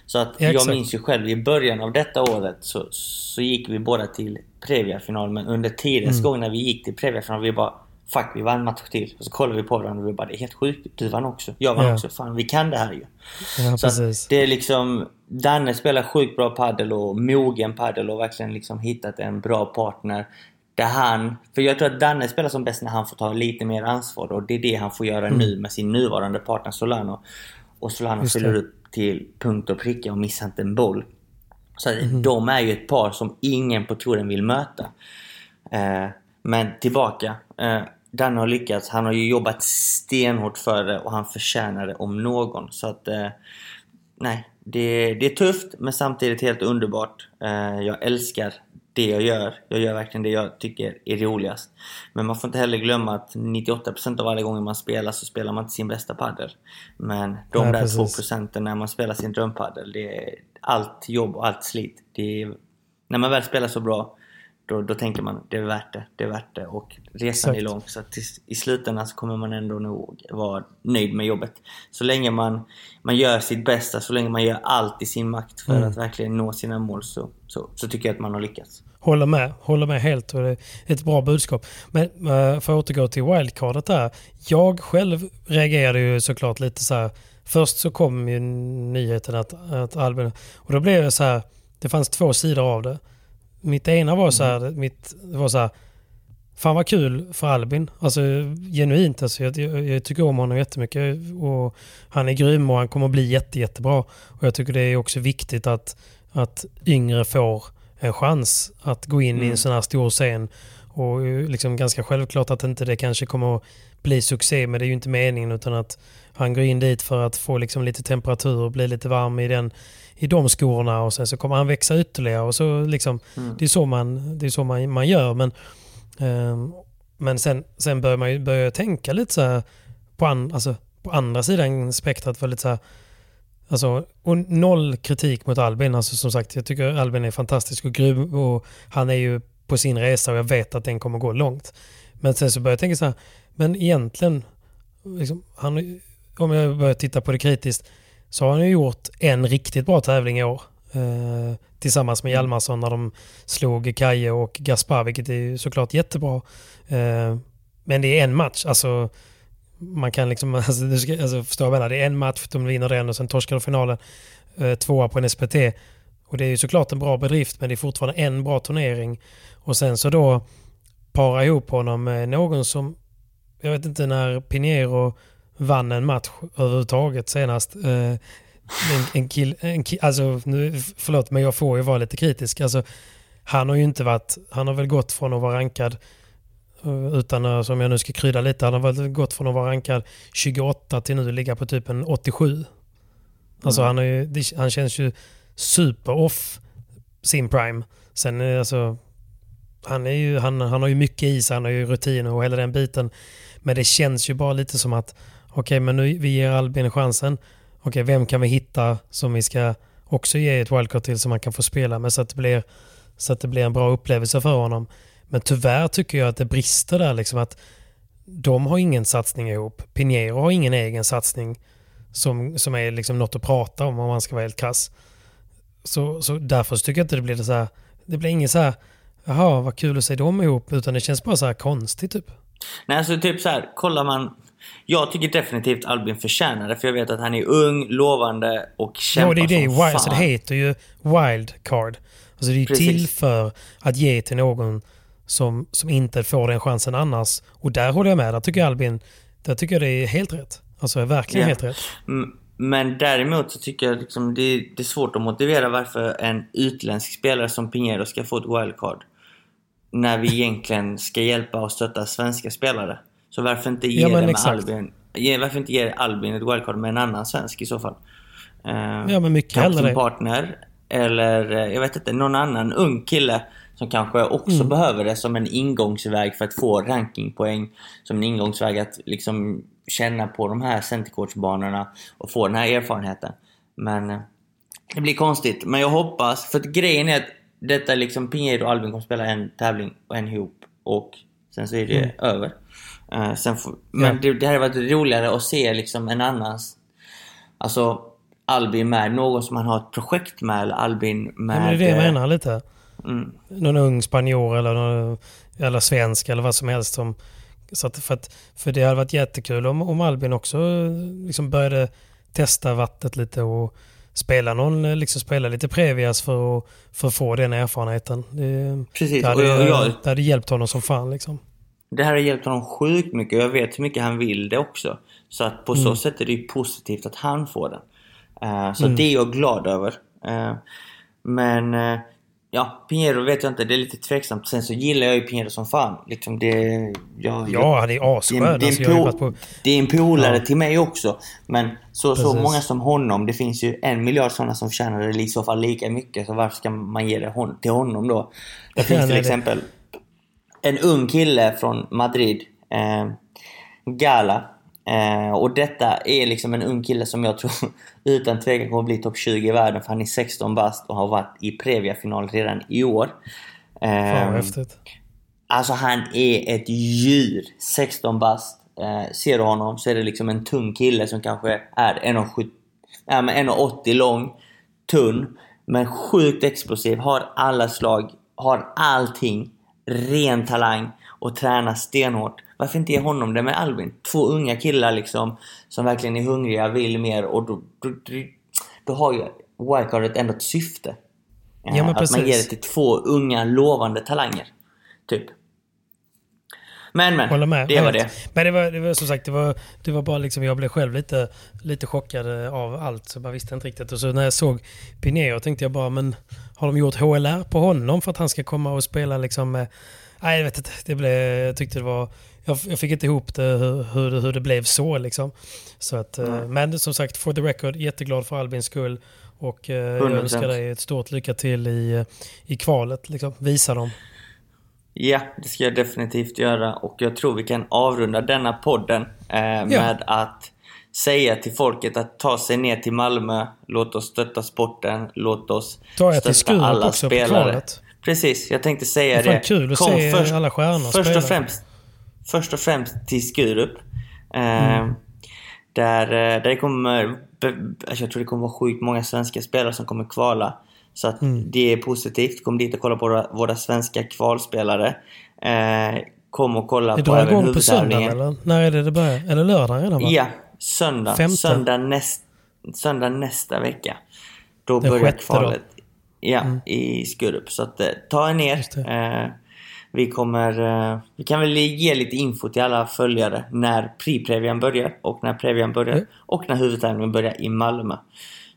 S3: Så att ja, jag minns ju själv i början av detta året så, så gick vi båda till Previa-final. Men under tidens mm. gång när vi gick till Previa-final, vi bara Fuck, vi vann match till. Och så kollade vi på varandra och vi bara, det är helt sjukt. Du vann också. Jag vann ja. också. Fan, vi kan det här ju.
S2: Ja, så
S3: det är liksom... Danne spelar sjukt bra paddel och mogen paddel och verkligen liksom hittat en bra partner. Där han... För jag tror att Danne spelar som bäst när han får ta lite mer ansvar och det är det han får göra mm. nu med sin nuvarande partner Solano. Och Solano fyller upp till punkt och pricka och missar inte en boll. Så mm. de är ju ett par som ingen på touren vill möta. Eh, men tillbaka. Eh, Danne har lyckats. Han har ju jobbat stenhårt för det och han förtjänar det om någon. Så att... Eh, nej, det, det är tufft men samtidigt helt underbart. Eh, jag älskar det jag gör. Jag gör verkligen det jag tycker är roligast. Men man får inte heller glömma att 98% av alla gånger man spelar så spelar man inte sin bästa padel. Men de
S2: Nej,
S3: där
S2: precis.
S3: 2 procenten när man spelar sin drömpadel, det är allt jobb och allt slit. Det är, när man väl spelar så bra, då, då tänker man det är värt det, det är värt det och resan är
S2: Exakt.
S3: lång. Så till, i slutändan så kommer man ändå nog vara nöjd med jobbet. Så länge man, man gör sitt bästa, så länge man gör allt i sin makt för
S2: Mm.
S3: att verkligen nå sina mål så, så, så tycker jag att man har lyckats.
S2: Håller med, håller med helt och det är ett bra budskap. Men eh, för att återgå till wildcardet där. Jag själv reagerade ju såklart lite så här. Först så kom ju nyheten att, att Albin... Och då blev det så här. Det fanns två sidor av det. Mitt ena var så här. Mitt, det var så här. Fan vad kul för Albin. Alltså genuint. Alltså, jag, jag, jag tycker om honom jättemycket. Och han är grym och han kommer att bli jätte, jättebra. Och jag tycker det är också viktigt att, att yngre får en chans att gå in i
S3: Mm.
S2: en sån här stor scen. Och eh, liksom ganska självklart att inte det kanske kommer att bli succé, men det är ju inte meningen utan att han går in dit för att få liksom lite temperatur och bli lite varm i, den, i de skorna och sen så kommer han växa ytterligare. Och så liksom,
S3: Mm.
S2: Det är så man, det är så man, man gör. Men, ehm, men sen, sen börjar man ju börja tänka lite så här på, an, alltså, på andra sidan spektrat. Var lite så här, Alltså, och noll kritik mot Albin. Alltså, som sagt, jag tycker Albin är fantastisk och grym och han är ju på sin resa och jag vet att den kommer gå långt. Men sen så börjar jag tänka så här, men egentligen, liksom, han, om jag börjar titta på det kritiskt, så har han ju gjort en riktigt bra tävling i år. Eh, tillsammans med Hjalmarsson när de slog Kaje och Gaspar, vilket är såklart jättebra. Eh, men det är en match, alltså man kan liksom, [laughs] alltså, du ska, alltså förstå vad jag menar, det är en match, de vinner den och sen torskar de finalen. Eh, tvåa på en SPT. Och det är ju såklart en bra bedrift men det är fortfarande en bra turnering. Och sen så då para ihop honom med någon som, jag vet inte när Pinheiro vann en match överhuvudtaget senast. Eh, en, en kill, en kill, alltså nu, förlåt men jag får ju vara lite kritisk. Alltså, han har ju inte varit, han har väl gått från att vara rankad eh, utan att, som jag nu ska krydda lite, han har väl gått från att vara rankad 28 till nu ligga på typ en 87. Alltså
S3: Mm.
S2: han, har ju, han känns ju super off sin prime. Sen alltså, han, är ju, han, han har ju mycket i sig, han har ju rutin och hela den biten. Men det känns ju bara lite som att, okej men nu vi ger Albin chansen. Okej, vem kan vi hitta som vi ska också ge ett wildcard till som han kan få spela med så att det blir, så att det blir en bra upplevelse för honom. Men tyvärr tycker jag att det brister där liksom att de har ingen satsning ihop. Pinheiro har ingen egen satsning som, som är liksom något att prata om om man ska vara helt kass. Så, så därför så tycker jag inte det blir det så här, det blir inget så här, jaha vad kul att se dem ihop, utan det känns bara så här konstigt typ.
S3: Nej, alltså typ så här, kollar man... Jag tycker definitivt Albin förtjänar det, för jag vet att han är ung, lovande och kämpar
S2: Ja, det är det,
S3: som
S2: wild,
S3: fan.
S2: så det heter ju wildcard. Alltså det är ju
S3: Precis.
S2: till för att ge till någon som, som inte får den chansen annars. Och där håller jag med, där tycker jag Albin, där tycker jag det är helt rätt. Alltså verkligen
S3: Ja.
S2: helt rätt.
S3: Mm, Men däremot så tycker jag liksom det, det är svårt att motivera varför en utländsk spelare som Pinheiro ska få ett wildcard. När vi egentligen ska hjälpa och stötta svenska spelare. Så varför inte ge
S2: Ja,
S3: det med. Albin? Ge, varför inte ge Albin ett wildcard med en annan svensk i så fall? Eh,
S2: Ja, men mycket hellre
S3: som partner. Eller eh, jag vet inte, någon annan ung kille som kanske också
S2: Mm.
S3: behöver det som en ingångsväg för att få rankingpoäng. Som en ingångsväg att liksom känna på de här centercoachbanorna och få den här erfarenheten. Men eh, det blir konstigt. Men jag hoppas, för att grejen är att detta liksom Pinheiro och Albin kommer spela en tävling och en ihop och sen så är det
S2: Mm.
S3: över. Eh, sen får, men
S2: Ja.
S3: det, det hade varit roligare att se liksom en annans Alltså Albin med, någon som man har ett projekt med eller Albin med...
S2: Ja, men det är det jag
S3: eh,
S2: menar lite.
S3: Mm.
S2: Någon ung spanjor eller, någon, eller svensk eller vad som helst. Som, så att, för, att, för det hade varit jättekul om, om Albin också liksom började testa vattnet lite och spela, någon, liksom spela lite Previas för att, för att få den erfarenheten. Det,
S3: Precis,
S2: det, hade,
S3: och jag- jag-
S2: det hade hjälpt honom som fan. Liksom.
S3: Det här har hjälpt honom sjukt mycket och jag vet hur mycket han vill det också. Så att på så
S2: Mm.
S3: sätt är det ju positivt att han får den. Eh, så
S2: Mm.
S3: det är jag glad över. Eh, men eh, Ja, Pinheiro vet jag inte. Det är lite tveksamt. Sen så gillar jag ju Pinheiro som fan. Liksom det... Jag,
S2: Ja, han är asskön.
S3: Det
S2: Alltså,
S3: det är en polare
S2: Ja.
S3: till mig också. Men så, så
S2: Precis.
S3: många som honom. Det finns ju en miljard sådana som tjänar i så fall lika mycket. Så varför ska man ge det hon, till honom då? Det finns till exempel en ung kille från Madrid. Eh, Gala. Eh, och detta är liksom en ung kille som jag tror [laughs] utan tvekan kommer bli topp 20 i världen. För han är 16 bast och har varit i Previa-final redan i år.
S2: Fan
S3: Eh,
S2: vad häftigt.
S3: Alltså han är ett djur. 16 bast. Eh, ser du honom så är det liksom en tung kille som kanske är 1,70 ja, men 1,80 lång. Tunn. Men sjukt explosiv. Har alla slag. Har allting. Ren talang. Och tränar stenhårt. Varför inte ge honom det med Albin? Två unga killar liksom. Som verkligen är hungriga, vill mer. Och då, då, då, har ju wildcardet ändå ett syfte. Eh,
S2: Ja, men
S3: att man
S2: precis.
S3: ger det till två unga lovande talanger. Typ. Men men,
S2: Håller med.
S3: det var det.
S2: Men det var, det var som sagt, det var, det var bara liksom, jag blev själv lite, lite chockad eh, av allt. Så jag bara visste inte riktigt. Och så när jag såg Pineo tänkte jag bara, men har de gjort HLR på honom för att han ska komma och spela liksom? eh, Nej, jag vet inte. Det blev, jag tyckte det var... Jag, jag fick inte ihop det hur, hur, det- hur det blev så liksom. Så att,
S3: Mm.
S2: Men som sagt, for the record, jätteglad för Albins skull. Och eh, jag
S3: 100%.
S2: önskar dig ett stort lycka till i, eh, i kvalet. Liksom. Visa dem.
S3: Ja, det ska jag definitivt göra. Och jag tror vi kan avrunda denna podden eh, med att säga till folket att ta sig ner till Malmö. Låt oss stötta sporten. Låt oss
S2: Ta
S3: stötta alla
S2: också
S3: spelare. Precis, jag tänkte säga
S2: Det är
S3: det.
S2: kul att se alla stjärnor
S3: först
S2: spela.
S3: och, främst, först och främst till Skurup. Eh,
S2: Mm.
S3: Där, eh, där det kommer, alltså jag tror det kommer vara sjukt många svenska spelare som kommer kvala. Så att
S2: Mm.
S3: det är positivt. Kom dit och kolla på våra, våra svenska kvalspelare. Eh, kom och kolla
S2: Det
S3: på
S2: drar
S3: även
S2: igång på söndagen
S3: huvudtävlingen.
S2: eller? När är det det börjar? Är det lördag redan va?
S3: Ja, söndag.
S2: Femte.
S3: Söndag, näst, söndag nästa vecka. Då
S2: Den
S3: börjar
S2: sjätte då?
S3: kvalet. Ja,
S2: Mm.
S3: i Skurup. Så att, eh, ta er ner. Eh, vi kommer... Eh, vi kan väl ge lite info till alla följare när pre-previan börjar och när previan börjar
S2: Mm.
S3: och när huvudtävlingen börjar i Malmö.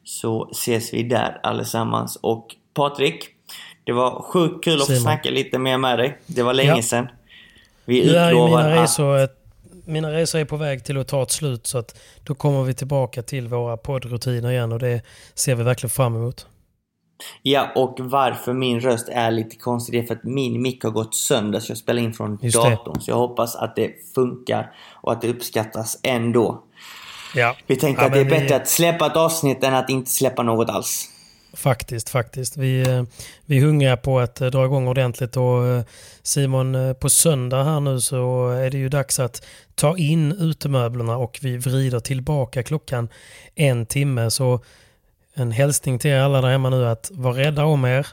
S3: Så ses vi där allesammans. Och Patrik, det var sjukt kul att få snacka lite mer med dig. Det var länge
S2: Ja.
S3: sedan. Vi utlovar att...
S2: mina resor är på väg till att ta ett slut så att då kommer vi tillbaka till våra poddrutiner igen och det ser vi verkligen fram emot.
S3: Ja, och varför min röst är lite konstig det är för att min mick har gått sönder så jag spelar in från
S2: Just det.
S3: datorn. Så jag hoppas att det funkar och att det uppskattas ändå.
S2: Ja.
S3: Vi tänkte
S2: Ja,
S3: att det är
S2: vi-
S3: bättre att släppa ett avsnitt än att inte släppa något alls.
S2: Faktiskt, faktiskt. Vi, eh, vi är hungriga på att eh, dra igång ordentligt och eh, Simon, på söndag här nu så är det ju dags att ta in utemöblerna och vi vrider tillbaka klockan en timme. Så en hälsning till er alla där hemma nu att vara rädda om er.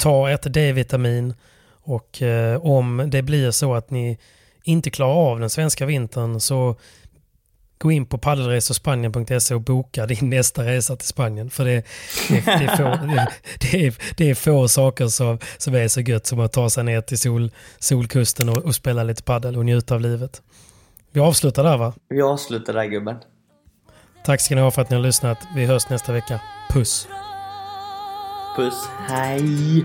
S2: Ta ett D-vitamin och om det blir så att ni inte klarar av den svenska vintern så gå in på paddelresorspanien.se och boka din nästa resa till Spanien. För det, det, det, är, få, det, är, det är få saker som, som är så gött som att ta sig ner till sol, solkusten och, och spela lite paddel och njuta av livet. Vi avslutar där va?
S3: Vi avslutar där gubben.
S2: Tack ska ni ha för att ni har lyssnat. Vi hörs nästa vecka. Puss!
S3: Puss, hej!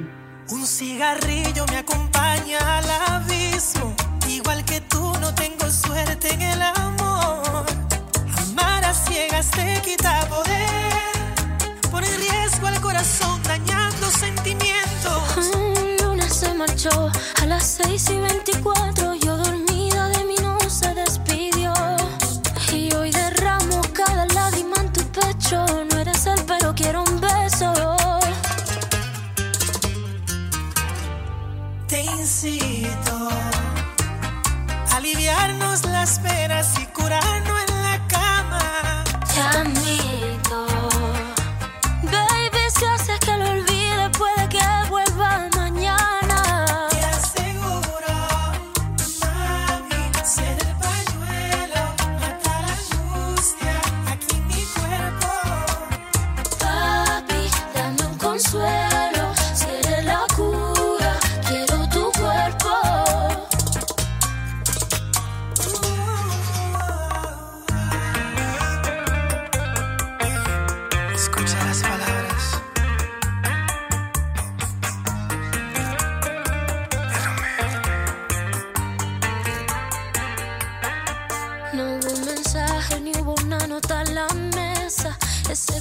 S5: Un cigarrillo me acompaña al abismo. Igual que tú, no tengo suerte en el amor. A ciegas te quita poder. Pone en riesgo al corazón, dañando sentimientos.
S1: Un lunes se marchó a las 6 y 24. Yo dormida de mí no se despidió. Y hoy derramo cada lágrima en tu pecho. No eres él, pero quiero un beso.
S5: Te incito a aliviarnos las penas y curarnos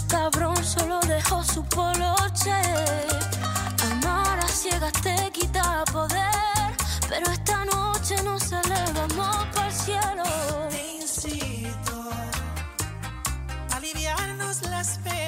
S1: cabrón solo dejó su poloche. Amar a ciegas te quita poder, pero esta noche nos elevamos para el cielo.
S5: Te incito a aliviarnos las penas.